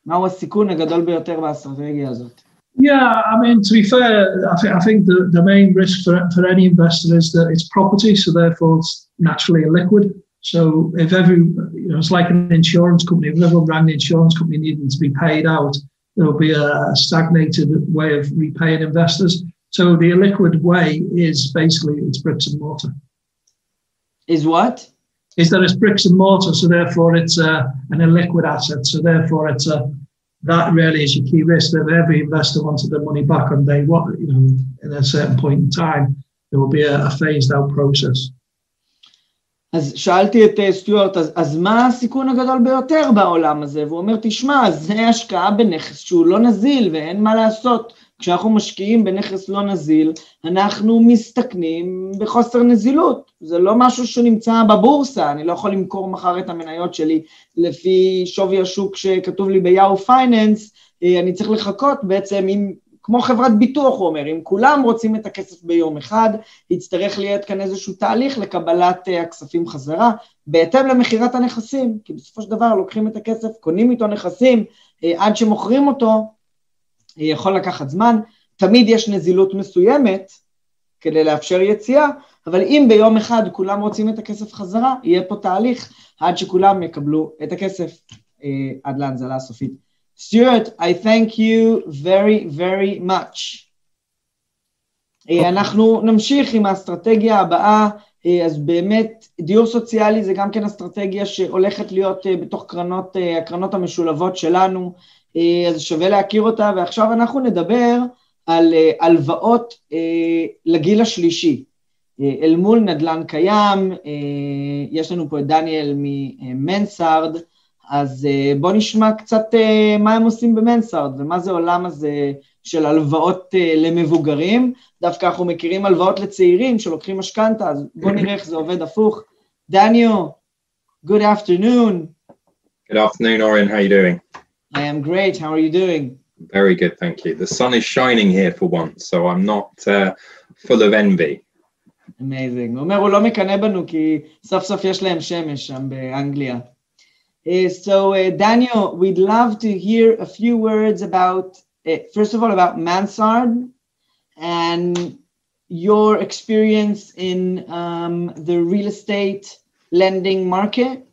מהו הסיכון הגדול ביותר באסטרטגיה הזאת? Yeah, I mean, to be fair, I, th- I think the, the main risk for, for any investor is that it's property, so therefore it's naturally illiquid. So if every, you know, it's like an insurance company, if everyone ran the insurance company needing to be paid out, there'll be a stagnated way of repaying investors. So the illiquid way is basically it's bricks and mortar. Is what? Is that it's bricks and mortar, so therefore it's uh, an illiquid asset. So therefore it's a that really is your key risk. That every investor wanted their money back on day one, you know, in a certain point in time, there will be a, a phased out process. אז שאלתי את סטיוארט, אז, אז מה הסיכון הגדול ביותר בעולם הזה? והוא אומר, תשמע, זה השקעה בנכס שהוא לא נזיל ואין מה לעשות. כשאנחנו משקיעים בנכס לא נזיל, אנחנו מסתכנים בחוסר נזילות. זה לא משהו שנמצא בבורסה, אני לא יכול למכור מחר את המניות שלי לפי שווי השוק שכתוב לי ביאו פייננס, אני צריך לחכות בעצם עם, כמו חברת ביטוח, הוא אומר, אם כולם רוצים את הכסף ביום אחד, יצטרך להיות כאן איזשהו תהליך לקבלת הכספים חזרה, בהתאם למכירת הנכסים, כי בסופו של דבר לוקחים את הכסף, קונים איתו נכסים, עד שמוכרים אותו, יכול לקחת זמן, תמיד יש נזילות מסוימת כדי לאפשר יציאה, אבל אם ביום אחד כולם רוצים את הכסף חזרה, יהיה פה תהליך עד שכולם יקבלו את הכסף עד להנזלה הסופית. Stuart, I thank you very very much. אנחנו נמשיך עם האסטרטגיה הבאה, אז באמת דיור סוציאלי זה גם כן אסטרטגיה שהולכת להיות בתוך קרנות, הקרנות המשולבות שלנו, אז שווה להכיר אותה, ועכשיו אנחנו נדבר על הלוואות לגיל השלישי. אל מול נדל"ן קיים, יש לנו פה את דניאל ממנסארד, אז בואו נשמע קצת מה הם עושים במנסארד, ומה זה עולם הזה של הלוואות למבוגרים. דווקא אנחנו מכירים הלוואות לצעירים שלוקחים משכנתה, אז בואו נראה איך זה עובד הפוך. דניאל, good afternoon. Good afternoon, Orion. How are you doing? I am great. How are you doing? Very good, thank you. The sun is shining here for once, so I'm not uh, full of envy. Amazing. הוא אומר, הוא לא מקנא בנו כי סוף סוף יש להם שמש שם באנגליה. Uh, so, uh, Daniel, we'd love to hear a few words about, uh, first of all, about Mansard and your experience in um, the real estate lending market.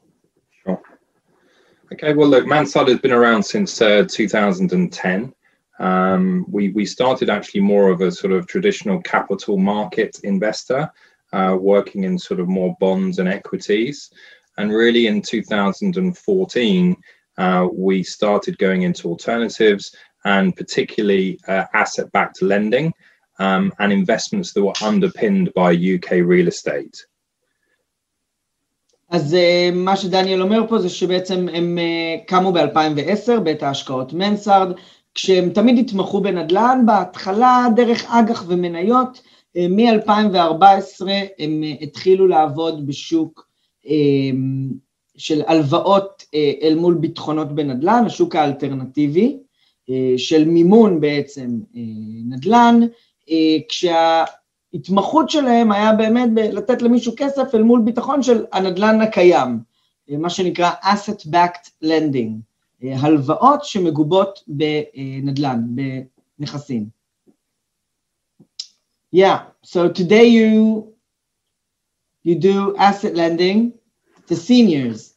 Okay, well, look, Mansard has been around since uh, 2010. Um, we, we started actually more of a sort of traditional capital market investor. uh, working in sort of more bonds and equities. And really in 2014, uh, we started going into alternatives and particularly uh, asset backed lending um, and investments that were underpinned by UK real estate. אז מה שדניאל אומר פה זה שבעצם הם קמו ב-2010 בית ההשקעות מנסארד, כשהם תמיד התמחו בנדל"ן, בהתחלה דרך אג"ח ומניות, מ-2014 הם התחילו לעבוד בשוק של הלוואות אל מול ביטחונות בנדל"ן, השוק האלטרנטיבי, של מימון בעצם נדל"ן, כשההתמחות שלהם היה באמת לתת למישהו כסף אל מול ביטחון של הנדל"ן הקיים, מה שנקרא asset backed lending, הלוואות שמגובות בנדל"ן, בנכסים. Yeah, so today you you do asset lending to seniors.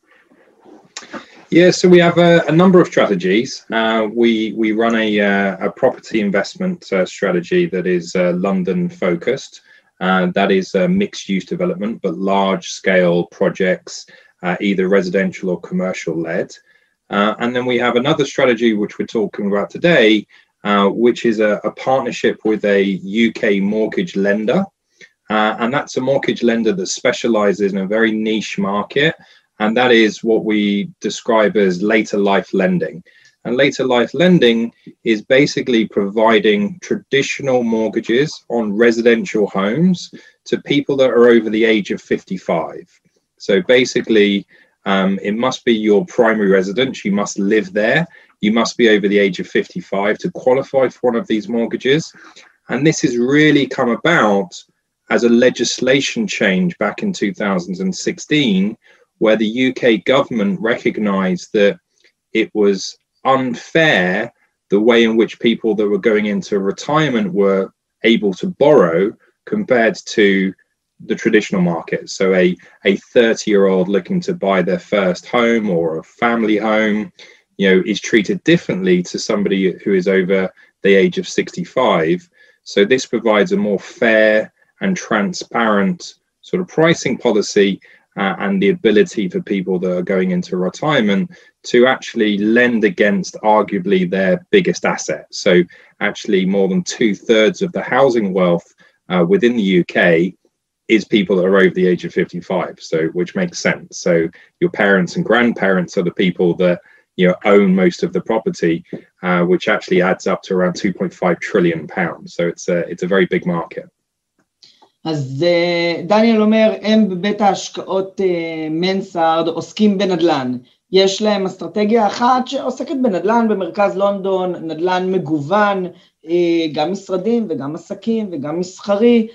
Yeah, so we have a, a number of strategies. Uh, we we run a uh, a property investment uh, strategy that is uh, London focused. Uh, that is mixed use development, but large scale projects, uh, either residential or commercial led. and then we have another strategy which we're talking about today, which is a, a, partnership with a UK mortgage lender. and that's a mortgage lender that specializes in a very niche market and that is what we describe as later life lending. And later life lending is basically providing traditional mortgages on residential homes to people that are over the age of 55. So basically, um, it must be your primary residence, you must live there, you must be over the age of 55 to qualify for one of these mortgages. And this has really come about as a legislation change back in 2016 where the UK government recognized that it was unfair the way in which people that were going into retirement were able to borrow compared to the traditional market. So a a 30 year old looking to buy their first home or a family home, you know, is treated differently to somebody who is over the age of 65. So this provides a more fair and transparent sort of pricing policy uh, and the ability for people that are going into retirement to actually lend against arguably their biggest asset. So, actually, more than two thirds of the housing wealth uh, within the UK is people that are over the age of 55. So, which makes sense. So, your parents and grandparents are the people that you know own most of the property, uh, which actually adds up to around 2.5 trillion pounds. So, it's a it's a very big market. אז דניאל אומר, הם בבית ההשקעות מנסארד עוסקים בנדל"ן. יש להם אסטרטגיה אחת שעוסקת בנדל"ן במרכז לונדון, נדל"ן מגוון, גם משרדים וגם עסקים וגם מסחרי,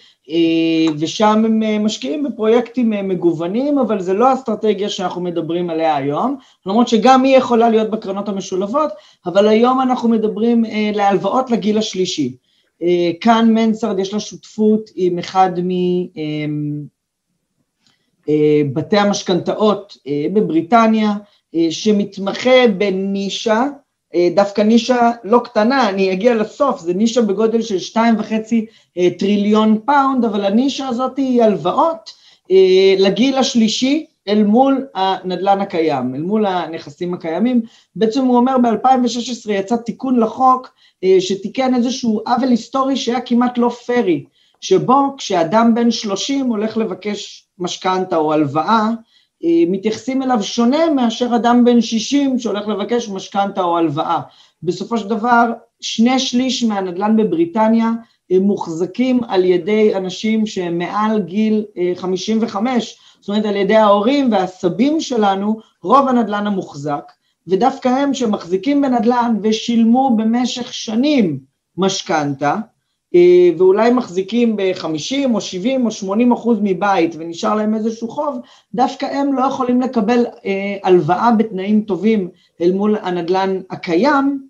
ושם הם משקיעים בפרויקטים מגוונים, אבל זה לא האסטרטגיה שאנחנו מדברים עליה היום, למרות שגם היא יכולה להיות בקרנות המשולבות, אבל היום אנחנו מדברים להלוואות לגיל השלישי. כאן מנסרד יש לה שותפות עם אחד מבתי המשכנתאות בבריטניה, שמתמחה בנישה, דווקא נישה לא קטנה, אני אגיע לסוף, זה נישה בגודל של שתיים וחצי טריליון פאונד, אבל הנישה הזאת היא הלוואות לגיל השלישי אל מול הנדלן הקיים, אל מול הנכסים הקיימים. בעצם הוא אומר ב-2016 יצא תיקון לחוק שתיקן איזשהו עוול היסטורי שהיה כמעט לא פרי, שבו כשאדם בן 30 הולך לבקש משכנתה או הלוואה, מתייחסים אליו שונה מאשר אדם בן 60 שהולך לבקש משכנתה או הלוואה. בסופו של דבר, שני שליש מהנדל"ן בבריטניה מוחזקים על ידי אנשים שהם מעל גיל 55, זאת אומרת על ידי ההורים והסבים שלנו, רוב הנדל"ן המוחזק, ודווקא הם שמחזיקים בנדל"ן ושילמו במשך שנים משכנתה, ואולי מחזיקים ב-50 או 70 או 80 אחוז מבית ונשאר להם איזשהו חוב, דווקא הם לא יכולים לקבל הלוואה בתנאים טובים אל מול הנדל"ן הקיים,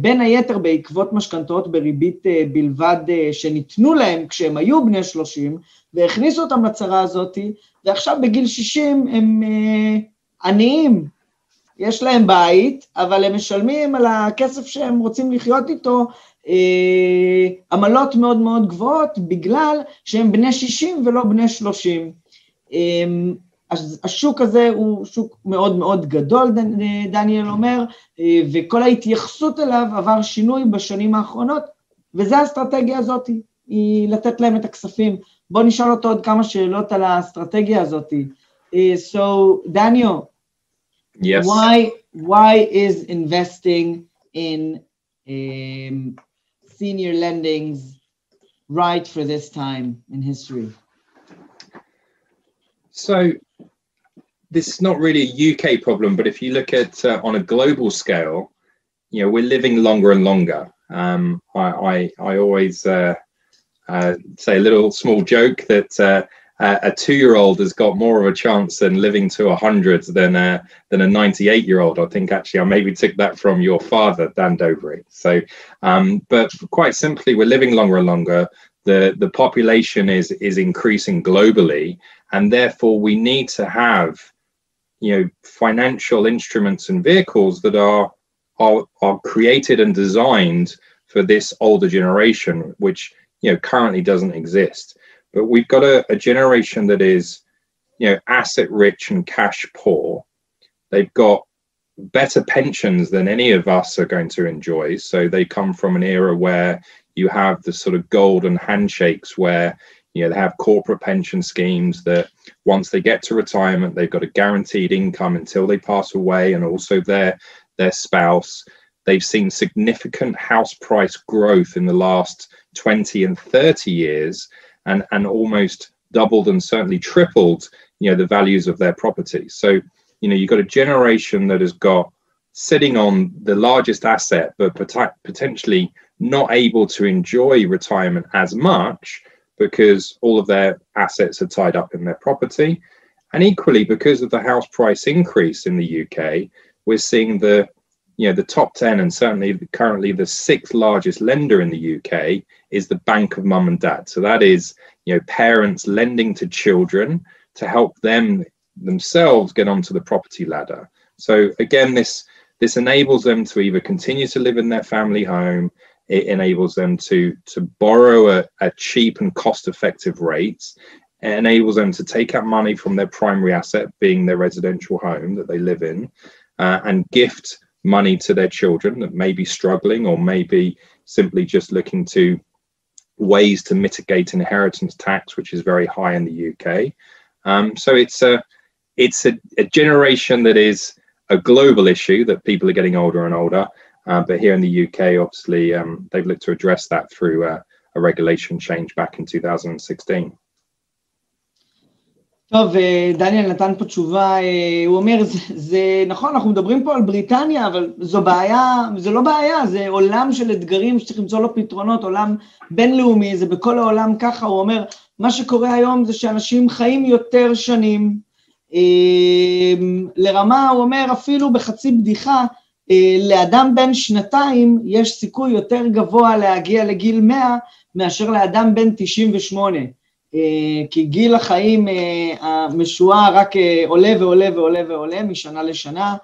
בין היתר בעקבות משכנתאות בריבית בלבד שניתנו להם כשהם היו בני 30 והכניסו אותם לצרה הזאת, ועכשיו בגיל 60 הם עניים, יש להם בית, אבל הם משלמים על הכסף שהם רוצים לחיות איתו אה, עמלות מאוד מאוד גבוהות בגלל שהם בני 60 ולא בני 30. אה, אז השוק הזה הוא שוק מאוד מאוד גדול, דניאל אומר, אה, וכל ההתייחסות אליו עבר שינוי בשנים האחרונות, וזו האסטרטגיה הזאת, היא לתת להם את הכספים. בואו נשאל אותו עוד כמה שאלות על האסטרטגיה הזאת. So, Daniel, yes. why, why is investing in um, senior lendings right for this time in history? So this is not really a UK problem, but if you look at uh, on a global scale, you know we're living longer and longer. Um, I, I, I always uh, uh, say a little small joke that uh, a two-year-old has got more of a chance than living to a hundred than a than a 98-year-old. I think actually I maybe took that from your father, Dan Dobry. So, um, but quite simply, we're living longer and longer. The the population is is increasing globally, and therefore we need to have, you know, financial instruments and vehicles that are are are created and designed for this older generation, which you know currently doesn't exist. But we've got a, a generation that is you know asset rich and cash poor. They've got better pensions than any of us are going to enjoy. So they come from an era where you have the sort of golden handshakes where you know they have corporate pension schemes that once they get to retirement they've got a guaranteed income until they pass away and also their their spouse. They've seen significant house price growth in the last 20 and 30 years and and almost doubled and certainly tripled you know the values of their property. So you know you've got a generation that has got sitting on the largest asset but pot- potentially not able to enjoy retirement as much because all of their assets are tied up in their property. And equally because of the house price increase in the UK we're seeing the you know the top 10 and certainly currently the sixth largest lender in the UK is the bank of mum and dad. So that is you know parents lending to children to help them themselves get onto the property ladder. So again this this enables them to either continue to live in their family home it enables them to to borrow a, a cheap and cost effective rates it enables them to take out money from their primary asset being their residential home that they live in uh, and gift money to their children that may be struggling or maybe simply just looking to ways to mitigate inheritance tax, which is very high in the UK. Um, so it's a it's a, a, generation that is a global issue that people are getting older and older. Uh, but here in the UK, obviously, um, they've looked to address that through uh, a regulation change back in 2016. טוב, דניאל נתן פה תשובה, הוא אומר, זה, זה נכון, אנחנו מדברים פה על בריטניה, אבל זו בעיה, זה לא בעיה, זה עולם של אתגרים שצריך למצוא לו פתרונות, עולם בינלאומי, זה בכל העולם ככה, הוא אומר, מה שקורה היום זה שאנשים חיים יותר שנים, לרמה, הוא אומר, אפילו בחצי בדיחה, לאדם בן שנתיים יש סיכוי יותר גבוה להגיע לגיל 100 מאשר לאדם בן 98. כי גיל החיים המשוער רק עולה ועולה ועולה ועולה משנה לשנה,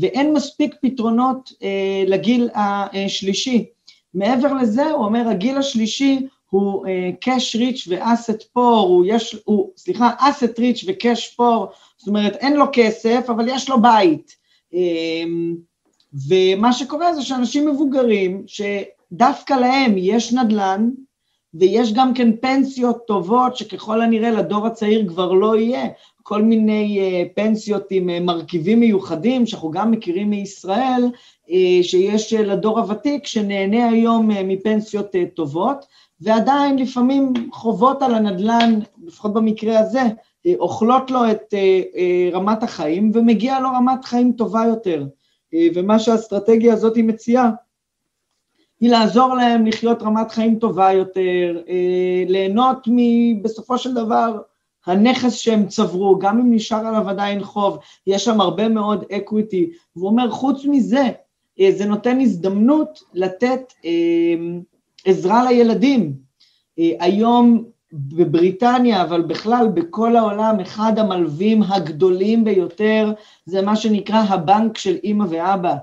ואין מספיק פתרונות לגיל השלישי. מעבר לזה, הוא אומר, הגיל השלישי הוא cash rich ו-asset poor, הוא יש, הוא, סליחה, asset rich ו-cash poor, זאת אומרת, אין לו כסף, אבל יש לו בית. ומה שקורה זה שאנשים מבוגרים, שדווקא להם יש נדל"ן, ויש גם כן פנסיות טובות שככל הנראה לדור הצעיר כבר לא יהיה, כל מיני uh, פנסיות עם uh, מרכיבים מיוחדים שאנחנו גם מכירים מישראל, uh, שיש uh, לדור הוותיק שנהנה היום uh, מפנסיות uh, טובות, ועדיין לפעמים חובות על הנדל"ן, לפחות במקרה הזה, uh, אוכלות לו את uh, uh, רמת החיים ומגיע לו רמת חיים טובה יותר. Uh, ומה שהאסטרטגיה הזאת מציעה, היא לעזור להם לחיות רמת חיים טובה יותר, ליהנות בסופו של דבר הנכס שהם צברו, גם אם נשאר עליו עדיין חוב, יש שם הרבה מאוד אקוויטי, והוא אומר חוץ מזה, זה נותן הזדמנות לתת עזרה לילדים. היום בבריטניה, אבל בכלל בכל העולם, אחד המלווים הגדולים ביותר זה מה שנקרא הבנק של אימא ואבא.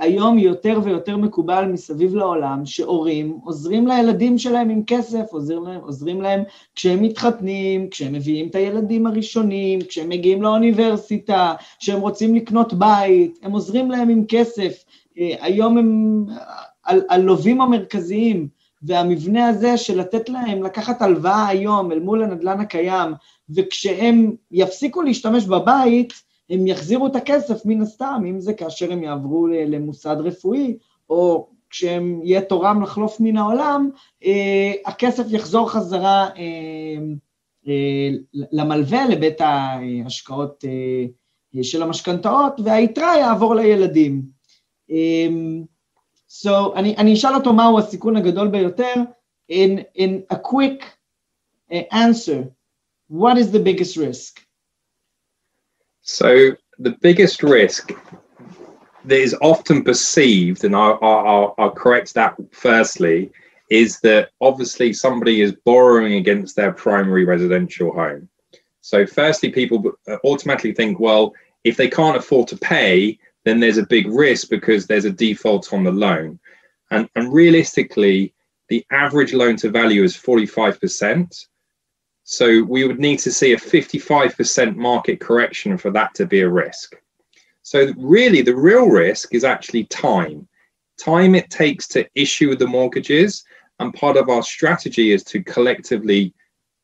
היום יותר ויותר מקובל מסביב לעולם שהורים עוזרים לילדים שלהם עם כסף, עוזרים להם, עוזרים להם כשהם מתחתנים, כשהם מביאים את הילדים הראשונים, כשהם מגיעים לאוניברסיטה, כשהם רוצים לקנות בית, הם עוזרים להם עם כסף. היום הם הלווים המרכזיים, והמבנה הזה של לתת להם לקחת הלוואה היום אל מול הנדלן הקיים, וכשהם יפסיקו להשתמש בבית, הם יחזירו את הכסף מן הסתם, אם זה כאשר הם יעברו למוסד רפואי, או כשהם יהיה תורם לחלוף מן העולם, אה, הכסף יחזור חזרה אה, אה, למלווה, לבית ההשקעות של המשכנתאות, והיתרה יעבור לילדים. So, אני, אני אשאל אותו מהו הסיכון הגדול ביותר, in, in a quick answer, what is the biggest risk? So the biggest risk that is often perceived, and I'll, I'll, I'll correct that firstly, is that obviously somebody is borrowing against their primary residential home. So, firstly, people automatically think, well, if they can't afford to pay, then there's a big risk because there's a default on the loan. And, and realistically, the average loan to value is 45%. So we would need to see a 55% market correction for that to be a risk. So really the real risk is actually time. Time it takes to issue the mortgages. And part of our strategy is to collectively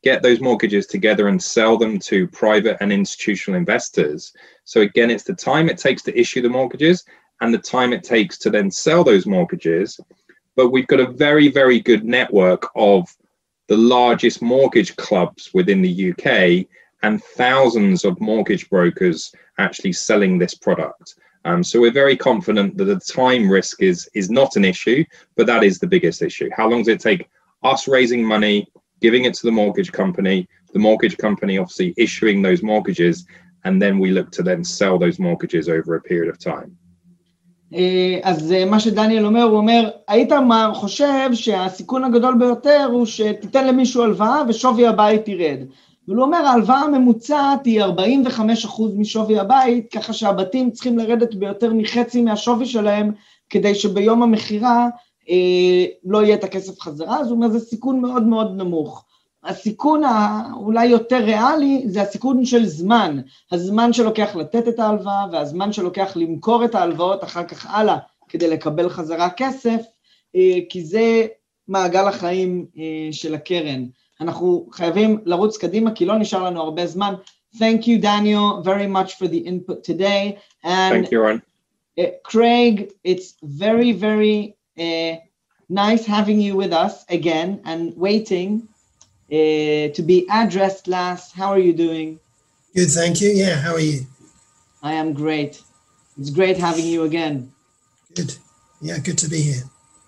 get those mortgages together and sell them to private and institutional investors. So again, it's the time it takes to issue the mortgages and the time it takes to then sell those mortgages. But we've got a very, very good network of the largest mortgage clubs within the UK and thousands of mortgage brokers actually selling this product. Um, so we're very confident that the time risk is is not an issue, but that is the biggest issue. How long does it take us raising money, giving it to the mortgage company, the mortgage company obviously issuing those mortgages, and then we look to then sell those mortgages over a period of time. אה, אז אה, מה שדניאל אומר, הוא אומר, היית חושב שהסיכון הגדול ביותר הוא שתיתן למישהו הלוואה ושווי הבית ירד. אבל הוא אומר, ההלוואה הממוצעת היא 45% משווי הבית, ככה שהבתים צריכים לרדת ביותר מחצי מהשווי שלהם, כדי שביום המכירה לא יהיה את הכסף חזרה, אז הוא אומר, זה סיכון מאוד מאוד נמוך. הסיכון האולי יותר ריאלי זה הסיכון של זמן, הזמן שלוקח לתת את ההלוואה והזמן שלוקח למכור את ההלוואות אחר כך הלאה כדי לקבל חזרה כסף, אה, כי זה מעגל החיים אה, של הקרן. אנחנו חייבים לרוץ קדימה כי לא נשאר לנו הרבה זמן. Thank you, Daniel, very much for the input today. And Thank you, Ron. Uh, Craig, it's very, very uh, nice having you with us again and waiting uh, to be addressed last. How are you doing? Good, thank you. Yeah, how are you? I am great. It's great having you again. Good. Yeah, good to be here.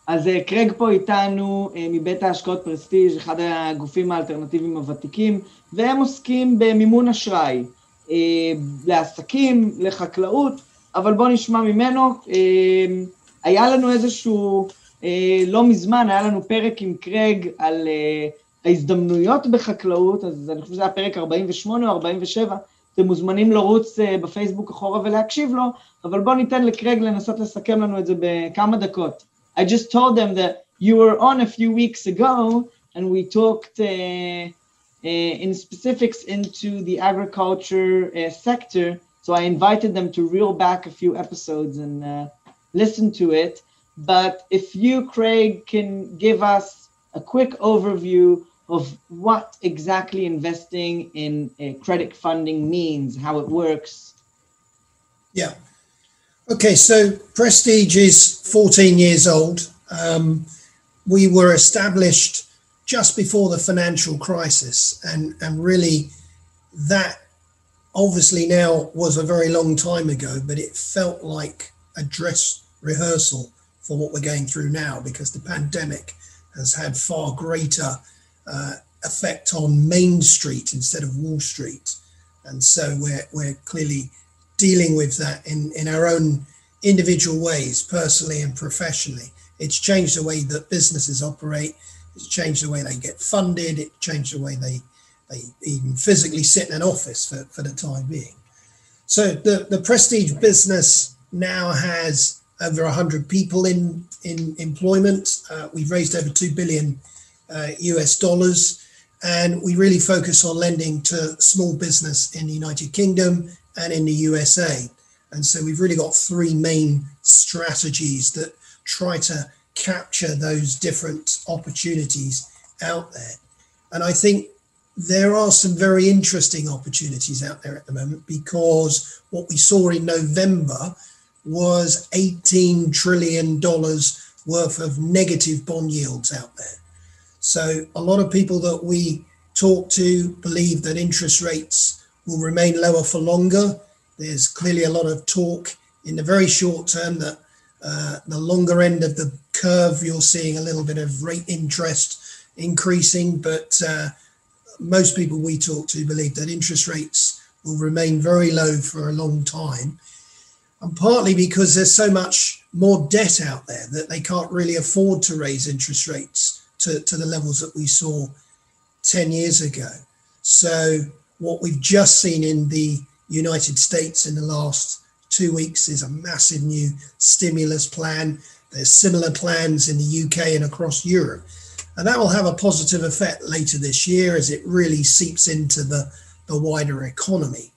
אז קרג פה איתנו מבית ההשקעות פרסטיג', אחד הגופים האלטרנטיביים הוותיקים, והם עוסקים במימון אשראי לעסקים, לחקלאות, אבל בואו נשמע ממנו. היה לנו איזשהו, לא מזמן, היה לנו פרק עם קרג על ההזדמנויות בחקלאות, אז אני חושב שזה היה פרק 48 או 47, אתם מוזמנים לרוץ בפייסבוק אחורה ולהקשיב לו, אבל בואו ניתן לקרג לנסות לסכם לנו את זה בכמה דקות. I just told them that you were on a few weeks ago and we talked uh, uh, in specifics into the agriculture uh, sector. So I invited them to reel back a few episodes and listen to it. But if you, Craig, can give us a quick overview of what exactly investing in credit funding means, how it works. Yeah. Okay, so Prestige is 14 years old. Um, we were established just before the financial crisis, and, and really that obviously now was a very long time ago, but it felt like a dress rehearsal for what we're going through now because the pandemic has had far greater uh, effect on Main Street instead of Wall Street. And so we're, we're clearly dealing with that in, in our own individual ways, personally and professionally. It's changed the way that businesses operate. It's changed the way they get funded. It changed the way they they even physically sit in an office for, for the time being. So the, the prestige business now has over 100 people in, in employment. Uh, we've raised over 2 billion uh, US dollars. And we really focus on lending to small business in the United Kingdom and in the USA. And so we've really got three main strategies that try to capture those different opportunities out there. And I think there are some very interesting opportunities out there at the moment because what we saw in November was $18 trillion worth of negative bond yields out there. So a lot of people that we talk to believe that interest rates will remain lower for longer. There's clearly a lot of talk in the very short term that uh, the longer end of the curve, you're seeing a little bit of rate interest increasing, but uh, most people we talk to believe that interest rates will remain very low for a long time. And partly because there's so much more debt out there that they can't really afford to raise interest rates to, to the levels that we saw 10 years ago. So, what we've just seen in the United States in the last two weeks is a massive new stimulus plan. There's similar plans in the UK and across Europe. And that will have a positive effect later this year as it really seeps into the, the wider economy.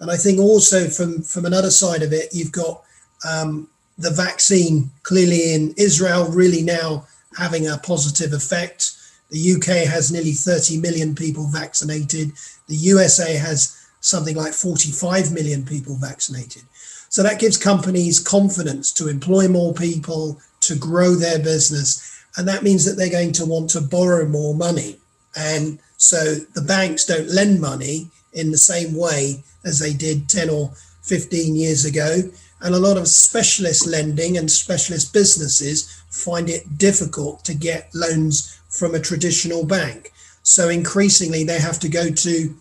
And I think also from, from another side of it, you've got um, the vaccine clearly in Israel really now having a positive effect. The UK has nearly 30 million people vaccinated. The USA has something like 45 million people vaccinated. So that gives companies confidence to employ more people, to grow their business. And that means that they're going to want to borrow more money. And so the banks don't lend money in the same way as they did 10 or 15 years ago. And a lot of specialist lending and specialist businesses find it difficult to get loans from a traditional bank. So increasingly, they have to go to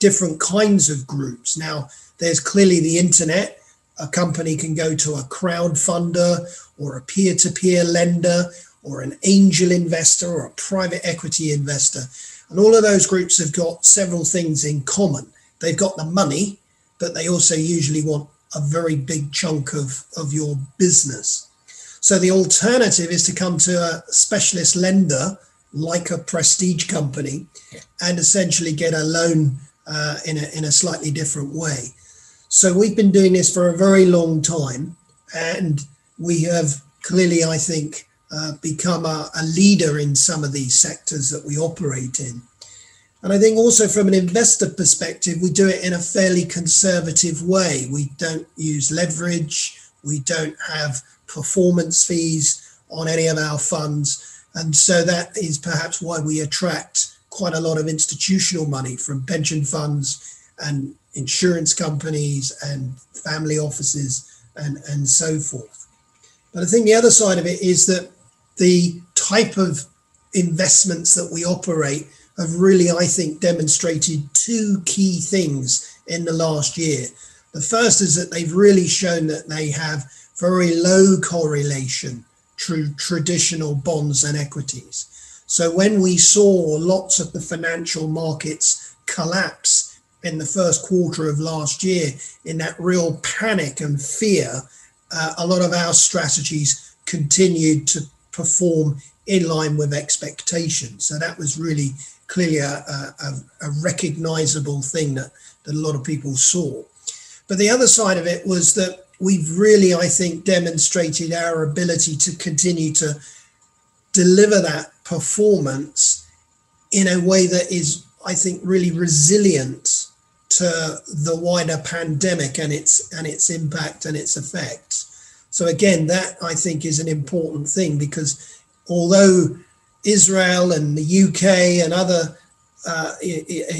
different kinds of groups. Now, there's clearly the internet. A company can go to a crowdfunder or a peer to peer lender or an angel investor or a private equity investor. And all of those groups have got several things in common. They've got the money, but they also usually want a very big chunk of, of your business. So the alternative is to come to a specialist lender like a prestige company and essentially get a loan uh, in, a, in a slightly different way. So we've been doing this for a very long time and we have clearly, I think, uh, become a, a leader in some of these sectors that we operate in. And I think also from an investor perspective, we do it in a fairly conservative way. We don't use leverage, we don't have performance fees on any of our funds. And so that is perhaps why we attract quite a lot of institutional money from pension funds and insurance companies and family offices and, and so forth. But I think the other side of it is that the type of investments that we operate have really, I think, demonstrated two key things in the last year. The first is that they've really shown that they have very low correlation to traditional bonds and equities. So when we saw lots of the financial markets collapse in the first quarter of last year in that real panic and fear, uh, a lot of our strategies continued to perform in line with expectations. So that was really clearly a, a, a recognizable thing that, that a lot of people saw. But the other side of it was that we've really, I think, demonstrated our ability to continue to deliver that performance in a way that is, I think, really resilient to the wider pandemic and its and its impact and its effects. So again, that I think is an important thing because although Israel and the UK and other, uh,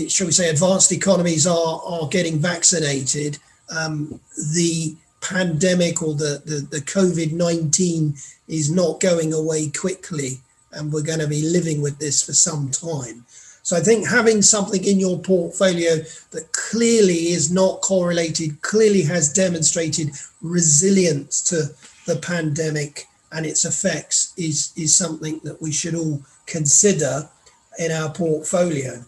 shall we say, advanced economies are are getting vaccinated, um, the pandemic or the the, the COVID nineteen is not going away quickly, and we're going to be living with this for some time. So I think having something in your portfolio that clearly is not correlated, clearly has demonstrated resilience to the pandemic and its effects is, is something that we should all consider in our portfolio.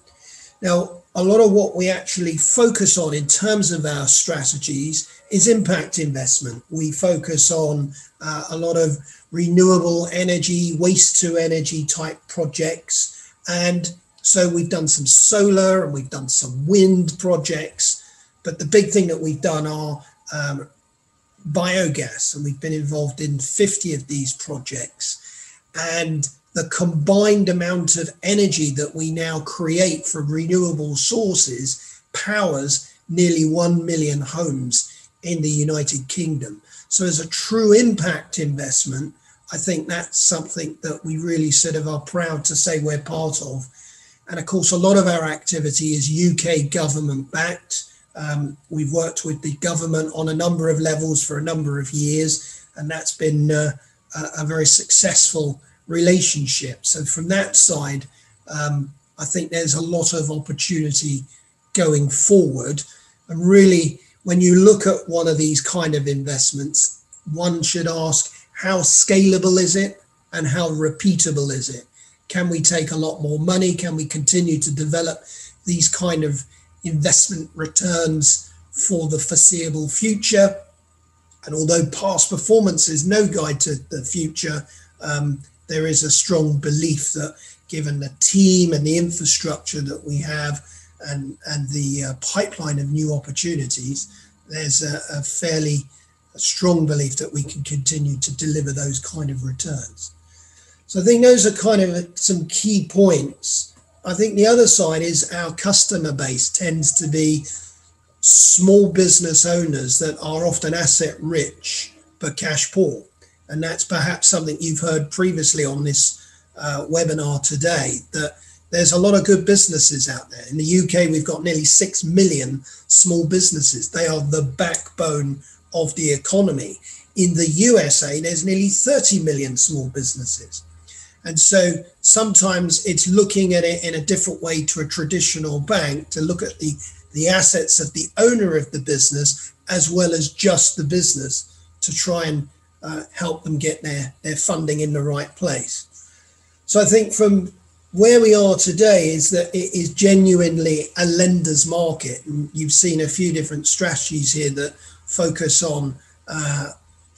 Now, a lot of what we actually focus on in terms of our strategies is impact investment. We focus on uh, a lot of renewable energy, waste to energy type projects. And so we've done some solar and we've done some wind projects. But the big thing that we've done are um, biogas, and we've been involved in 50 of these projects. And the combined amount of energy that we now create from renewable sources powers nearly 1 million homes in the United Kingdom. So, as a true impact investment, I think that's something that we really sort of are proud to say we're part of. And of course, a lot of our activity is UK government backed. Um, we've worked with the government on a number of levels for a number of years, and that's been uh, a, a, very successful relationship. So, from that side, um, I think there's a lot of opportunity going forward. And really, when you look at one of these kind of investments, one should ask how scalable is it and how repeatable is it? Can we take a lot more money? Can we continue to develop these kind of investment returns for the foreseeable future. And although past performance is no guide to the future, um, there is a strong belief that given the team and the infrastructure that we have and, and the uh, pipeline of new opportunities, there's a, a fairly a strong belief that we can continue to deliver those kind of returns. So I think those are kind of some key points I think the other side is our customer base tends to be small business owners that are often asset rich but cash poor. And that's perhaps something you've heard previously on this uh, webinar today that there's a lot of good businesses out there. In the UK, we've got nearly 6 million small businesses. They are the backbone of the economy. In the USA, there's nearly 30 million small businesses. And so sometimes it's looking at it in a different way to a traditional bank to look at the, the assets of the owner of the business as well as just the business to try and uh, help them get their, their funding in the right place. So I think from where we are today is that it is genuinely a lender's market. And you've seen a few different strategies here that focus on uh,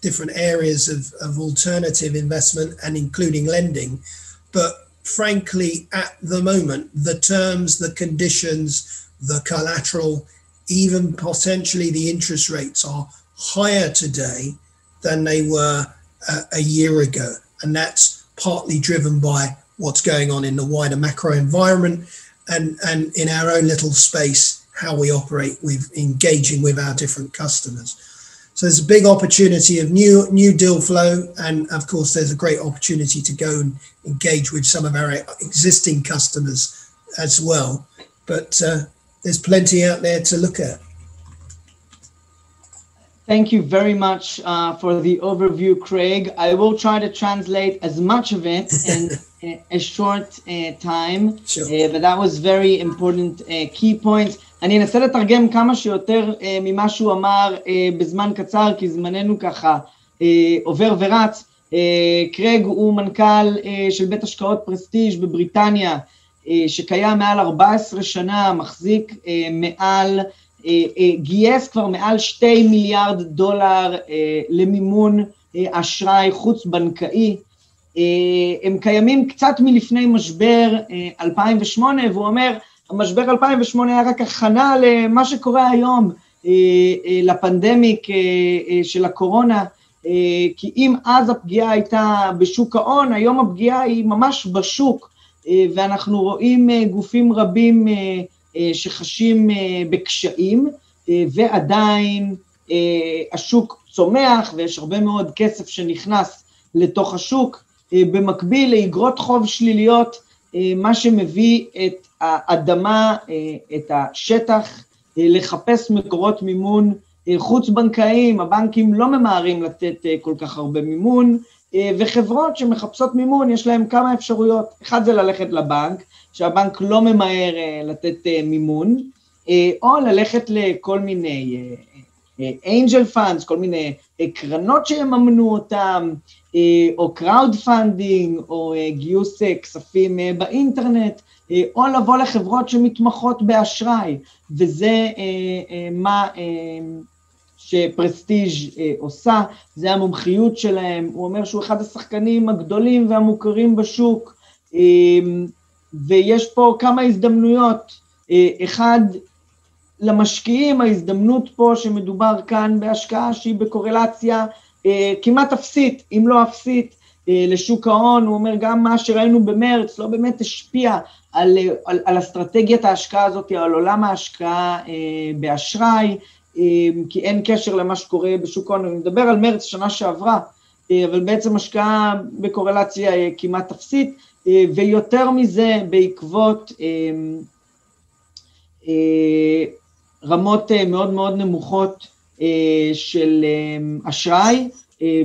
different areas of, of alternative investment and including lending. But frankly, at the moment, the terms, the conditions, the collateral, even potentially the interest rates are higher today than they were uh, a year ago. And that's partly driven by what's going on in the wider macro environment and, and in our own little space, how we operate with engaging with our different customers. So there's a big opportunity of new new deal flow, and of course, there's a great opportunity to go and engage with some of our existing customers as well. But uh, there's plenty out there to look at. Thank you very much uh, for the overview, Craig. I will try to translate as much of it in <laughs> a short uh, time, sure. uh, but that was very important uh, key points. אני אנסה לתרגם כמה שיותר uh, ממה שהוא אמר uh, בזמן קצר, כי זמננו ככה uh, עובר ורץ. Uh, קרג הוא מנכ"ל uh, של בית השקעות פרסטיג' בבריטניה, uh, שקיים מעל 14 שנה, מחזיק uh, מעל, uh, uh, גייס כבר מעל 2 מיליארד דולר uh, למימון uh, אשראי חוץ-בנקאי. Uh, הם קיימים קצת מלפני משבר uh, 2008, והוא אומר, המשבר 2008 היה רק הכנה למה שקורה היום, אה, אה, לפנדמיק אה, של הקורונה, כי אם אז הפגיעה הייתה בשוק ההון, היום הפגיעה היא ממש בשוק, ואנחנו רואים גופים רבים שחשים בקשיים, ועדיין השוק צומח ויש הרבה מאוד כסף שנכנס לתוך השוק, במקביל לאגרות חוב שליליות, מה שמביא את האדמה, אה, את השטח, אה, לחפש מקורות מימון אה, חוץ-בנקאיים, הבנקים לא ממהרים לתת כל כך הרבה מימון, וחברות שמחפשות מימון, יש להן כמה אפשרויות. אחד זה ללכת לבנק, שהבנק לא ממהר לתת מימון, או ללכת לכל מיני angel funds, כל מיני קרנות שיממנו אותם, או crowdfunding, או גיוס כספים באינטרנט, או לבוא לחברות שמתמחות באשראי, וזה מה שפרסטיג' עושה, זה המומחיות שלהם, הוא אומר שהוא אחד השחקנים הגדולים והמוכרים בשוק, ויש פה כמה הזדמנויות, אחד, למשקיעים ההזדמנות פה שמדובר כאן בהשקעה שהיא בקורלציה אה, כמעט אפסית, אם לא אפסית, אה, לשוק ההון, הוא אומר גם מה שראינו במרץ לא באמת השפיע על, על, על אסטרטגיית ההשקעה הזאת, על עולם ההשקעה אה, באשראי, אה, כי אין קשר למה שקורה בשוק ההון, אני מדבר על מרץ שנה שעברה, אה, אבל בעצם השקעה בקורלציה אה, כמעט אפסית, אה, ויותר מזה בעקבות אה, אה, רמות אה, מאוד מאוד נמוכות אה, של אה, אשראי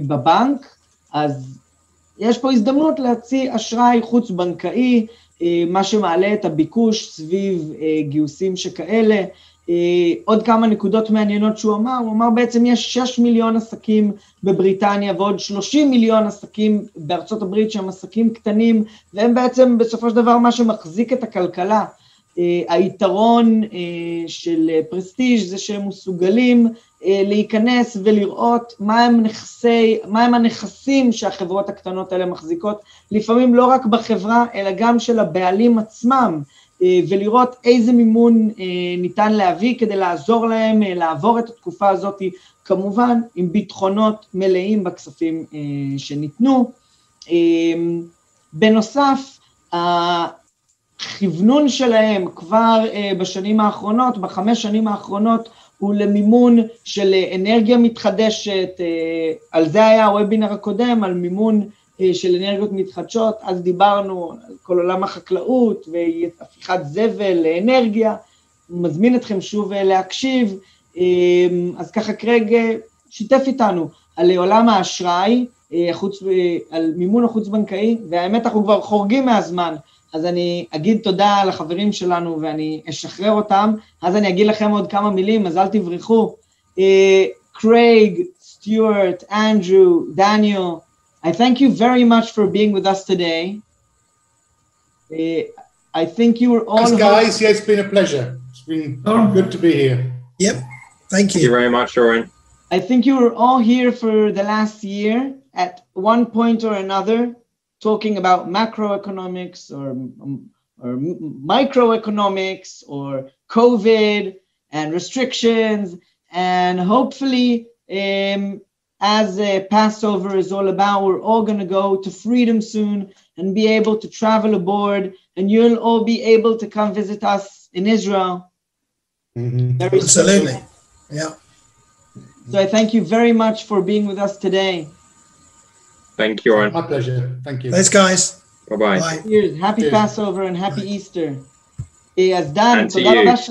בבנק, אז יש פה הזדמנות להציע אשראי חוץ-בנקאי, מה שמעלה את הביקוש סביב גיוסים שכאלה. עוד כמה נקודות מעניינות שהוא אמר, הוא אמר בעצם יש 6 מיליון עסקים בבריטניה ועוד 30 מיליון עסקים בארצות הברית שהם עסקים קטנים, והם בעצם בסופו של דבר מה שמחזיק את הכלכלה. אה, היתרון אה, של פרסטיג' זה שהם מסוגלים אה, להיכנס ולראות מה הם, נכסי, מה הם הנכסים שהחברות הקטנות האלה מחזיקות, לפעמים לא רק בחברה, אלא גם של הבעלים עצמם, ולראות איזה מימון ניתן להביא כדי לעזור להם לעבור את התקופה הזאת, כמובן עם ביטחונות מלאים בכספים שניתנו. בנוסף, הכוונון שלהם כבר uh, בשנים האחרונות, בחמש שנים האחרונות, הוא למימון של uh, אנרגיה מתחדשת, uh, על זה היה הוובינר הקודם, על מימון של אנרגיות מתחדשות, אז דיברנו על כל עולם החקלאות והפיכת זבל לאנרגיה, מזמין אתכם שוב להקשיב, אז ככה קרג שיתף איתנו על עולם האשראי, חוץ, uh, על מימון החוץ-בנקאי, והאמת אנחנו כבר חורגים מהזמן, אז אני אגיד תודה לחברים שלנו ואני אשחרר אותם, אז אני אגיד לכם עוד כמה מילים, אז אל תברחו. קרייג, סטיוארט, אנדרו, דניאל, I thank you very much for being with us today. Uh, I think you were all. Thanks, guys. Yeah, it's been a pleasure. It's been oh. good to be here. Yep. Thank you. Thank you very much, Oren. I think you were all here for the last year at one point or another talking about macroeconomics or, or microeconomics or COVID and restrictions. And hopefully, um, as uh, Passover is all about, we're all going to go to freedom soon and be able to travel aboard, and you'll all be able to come visit us in Israel. Mm-hmm. Absolutely. Special. Yeah. So I thank you very much for being with us today. Thank you, Oren. My pleasure. Thank you. Thanks, guys. Bye-bye. Bye. Cheers. Happy Cheers. Passover and happy Bye. Easter. אז דן, תודה רבה, ש...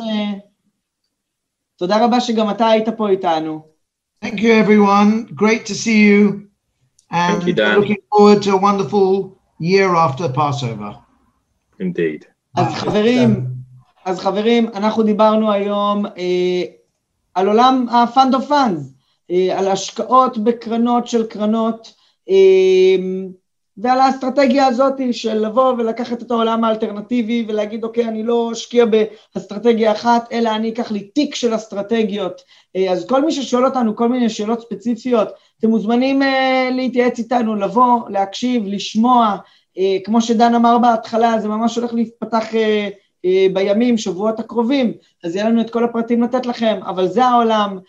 תודה רבה שגם אתה היית פה איתנו. Thank you, everyone. Great to see you. And Thank you, Dan. looking forward to a wonderful year after Passover. Indeed. אז חברים, אז חברים, אנחנו דיברנו היום אה, על עולם ה-Fund of Funds, אה, על השקעות בקרנות של קרנות, אמ, ועל האסטרטגיה הזאת של לבוא ולקחת את העולם האלטרנטיבי ולהגיד אוקיי אני לא אשקיע באסטרטגיה אחת אלא אני אקח לי תיק של אסטרטגיות. אה, אז כל מי ששואל אותנו כל מיני שאלות ספציפיות אתם מוזמנים uh, להתייעץ איתנו, לבוא, להקשיב, לשמוע. uh, כמו שדן אמר בהתחלה זה ממש הולך להיפתח uh, בימים, שבועות הקרובים. אז יהיה לנו את כל הפרטים לתת לכם אבל זה העולם. אה,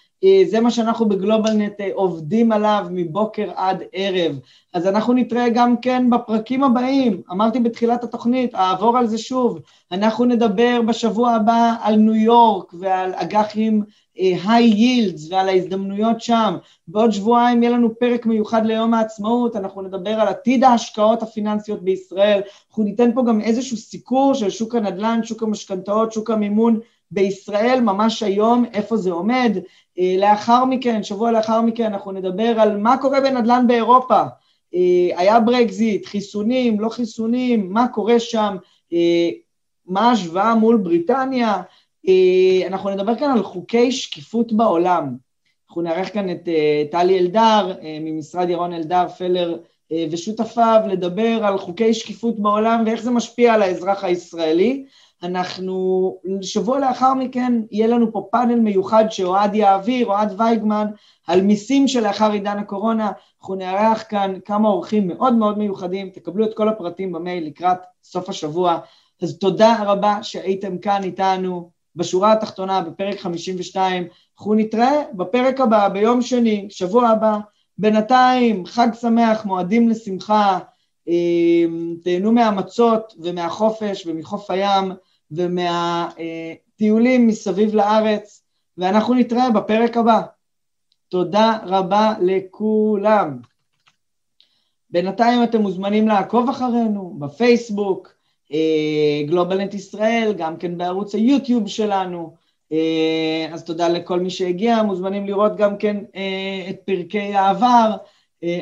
זה מה שאנחנו בגלובלנט אה, עובדים עליו מבוקר עד ערב. אז אנחנו נתראה גם כן בפרקים הבאים, אמרתי בתחילת התוכנית, אעבור על זה שוב. אנחנו נדבר בשבוע הבא על ניו יורק ועל אג"חים היי יילדס ועל ההזדמנויות שם. בעוד שבועיים יהיה לנו פרק מיוחד ליום העצמאות, אנחנו נדבר על עתיד ההשקעות הפיננסיות בישראל. אנחנו ניתן פה גם איזשהו סיקור של שוק הנדל"ן, שוק המשכנתאות, שוק המימון. בישראל ממש היום, איפה זה עומד. אה, לאחר מכן, שבוע לאחר מכן, אנחנו נדבר על מה קורה בנדל"ן באירופה. אה, היה ברקזיט, חיסונים, לא חיסונים, מה קורה שם, אה, מה ההשוואה מול בריטניה. אנחנו נדבר כאן על חוקי שקיפות בעולם. אנחנו נארח כאן את טלי אלדר ממשרד ירון אלדר פלר ושותפיו לדבר על חוקי שקיפות בעולם ואיך זה משפיע על האזרח הישראלי. אנחנו, שבוע לאחר מכן יהיה לנו פה פאנל מיוחד שאוהד יעביר, אוהד וייגמן, על מיסים שלאחר עידן הקורונה, אנחנו נארח כאן כמה אורחים מאוד מאוד מיוחדים, תקבלו את כל הפרטים במייל לקראת סוף השבוע, אז תודה רבה שהייתם כאן איתנו. בשורה התחתונה בפרק 52, אנחנו נתראה בפרק הבא ביום שני, שבוע הבא, בינתיים חג שמח, מועדים לשמחה, אה, תהנו מהמצות ומהחופש ומחוף הים ומהטיולים מסביב לארץ, ואנחנו נתראה בפרק הבא. תודה רבה לכולם. בינתיים אתם מוזמנים לעקוב אחרינו בפייסבוק, גלובלנט אה, ישראל, גם כן בערוץ היוטיוב שלנו. אה, אז תודה לכל מי שהגיע, מוזמנים לראות גם כן אה, את פרקי העבר.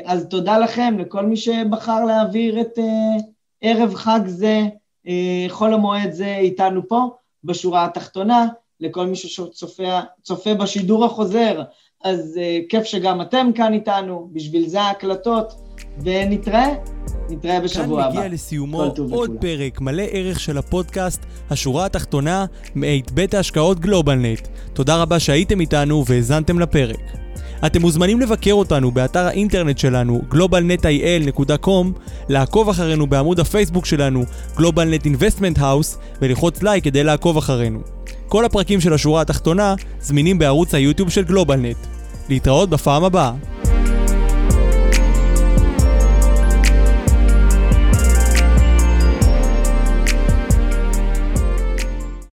אז תודה לכם, לכל מי שבחר להעביר את ערב חג זה, חול המועד זה איתנו פה, בשורה התחתונה, לכל מי שצופה בשידור החוזר. אז uh, כיף שגם אתם כאן איתנו, בשביל זה ההקלטות, ונתראה, נתראה בשבוע הבא. כאן מגיע לסיומו עוד לכולם. פרק מלא ערך של הפודקאסט, השורה התחתונה, מאת בית ההשקעות גלובלנט. תודה רבה שהייתם איתנו והאזנתם לפרק. אתם מוזמנים לבקר אותנו באתר האינטרנט שלנו globalnetil.com, לעקוב אחרינו בעמוד הפייסבוק שלנו GlobalNet Investment House וללחוץ לייק כדי לעקוב אחרינו. כל הפרקים של השורה התחתונה זמינים בערוץ היוטיוב של גלובלנט. להתראות בפעם הבאה.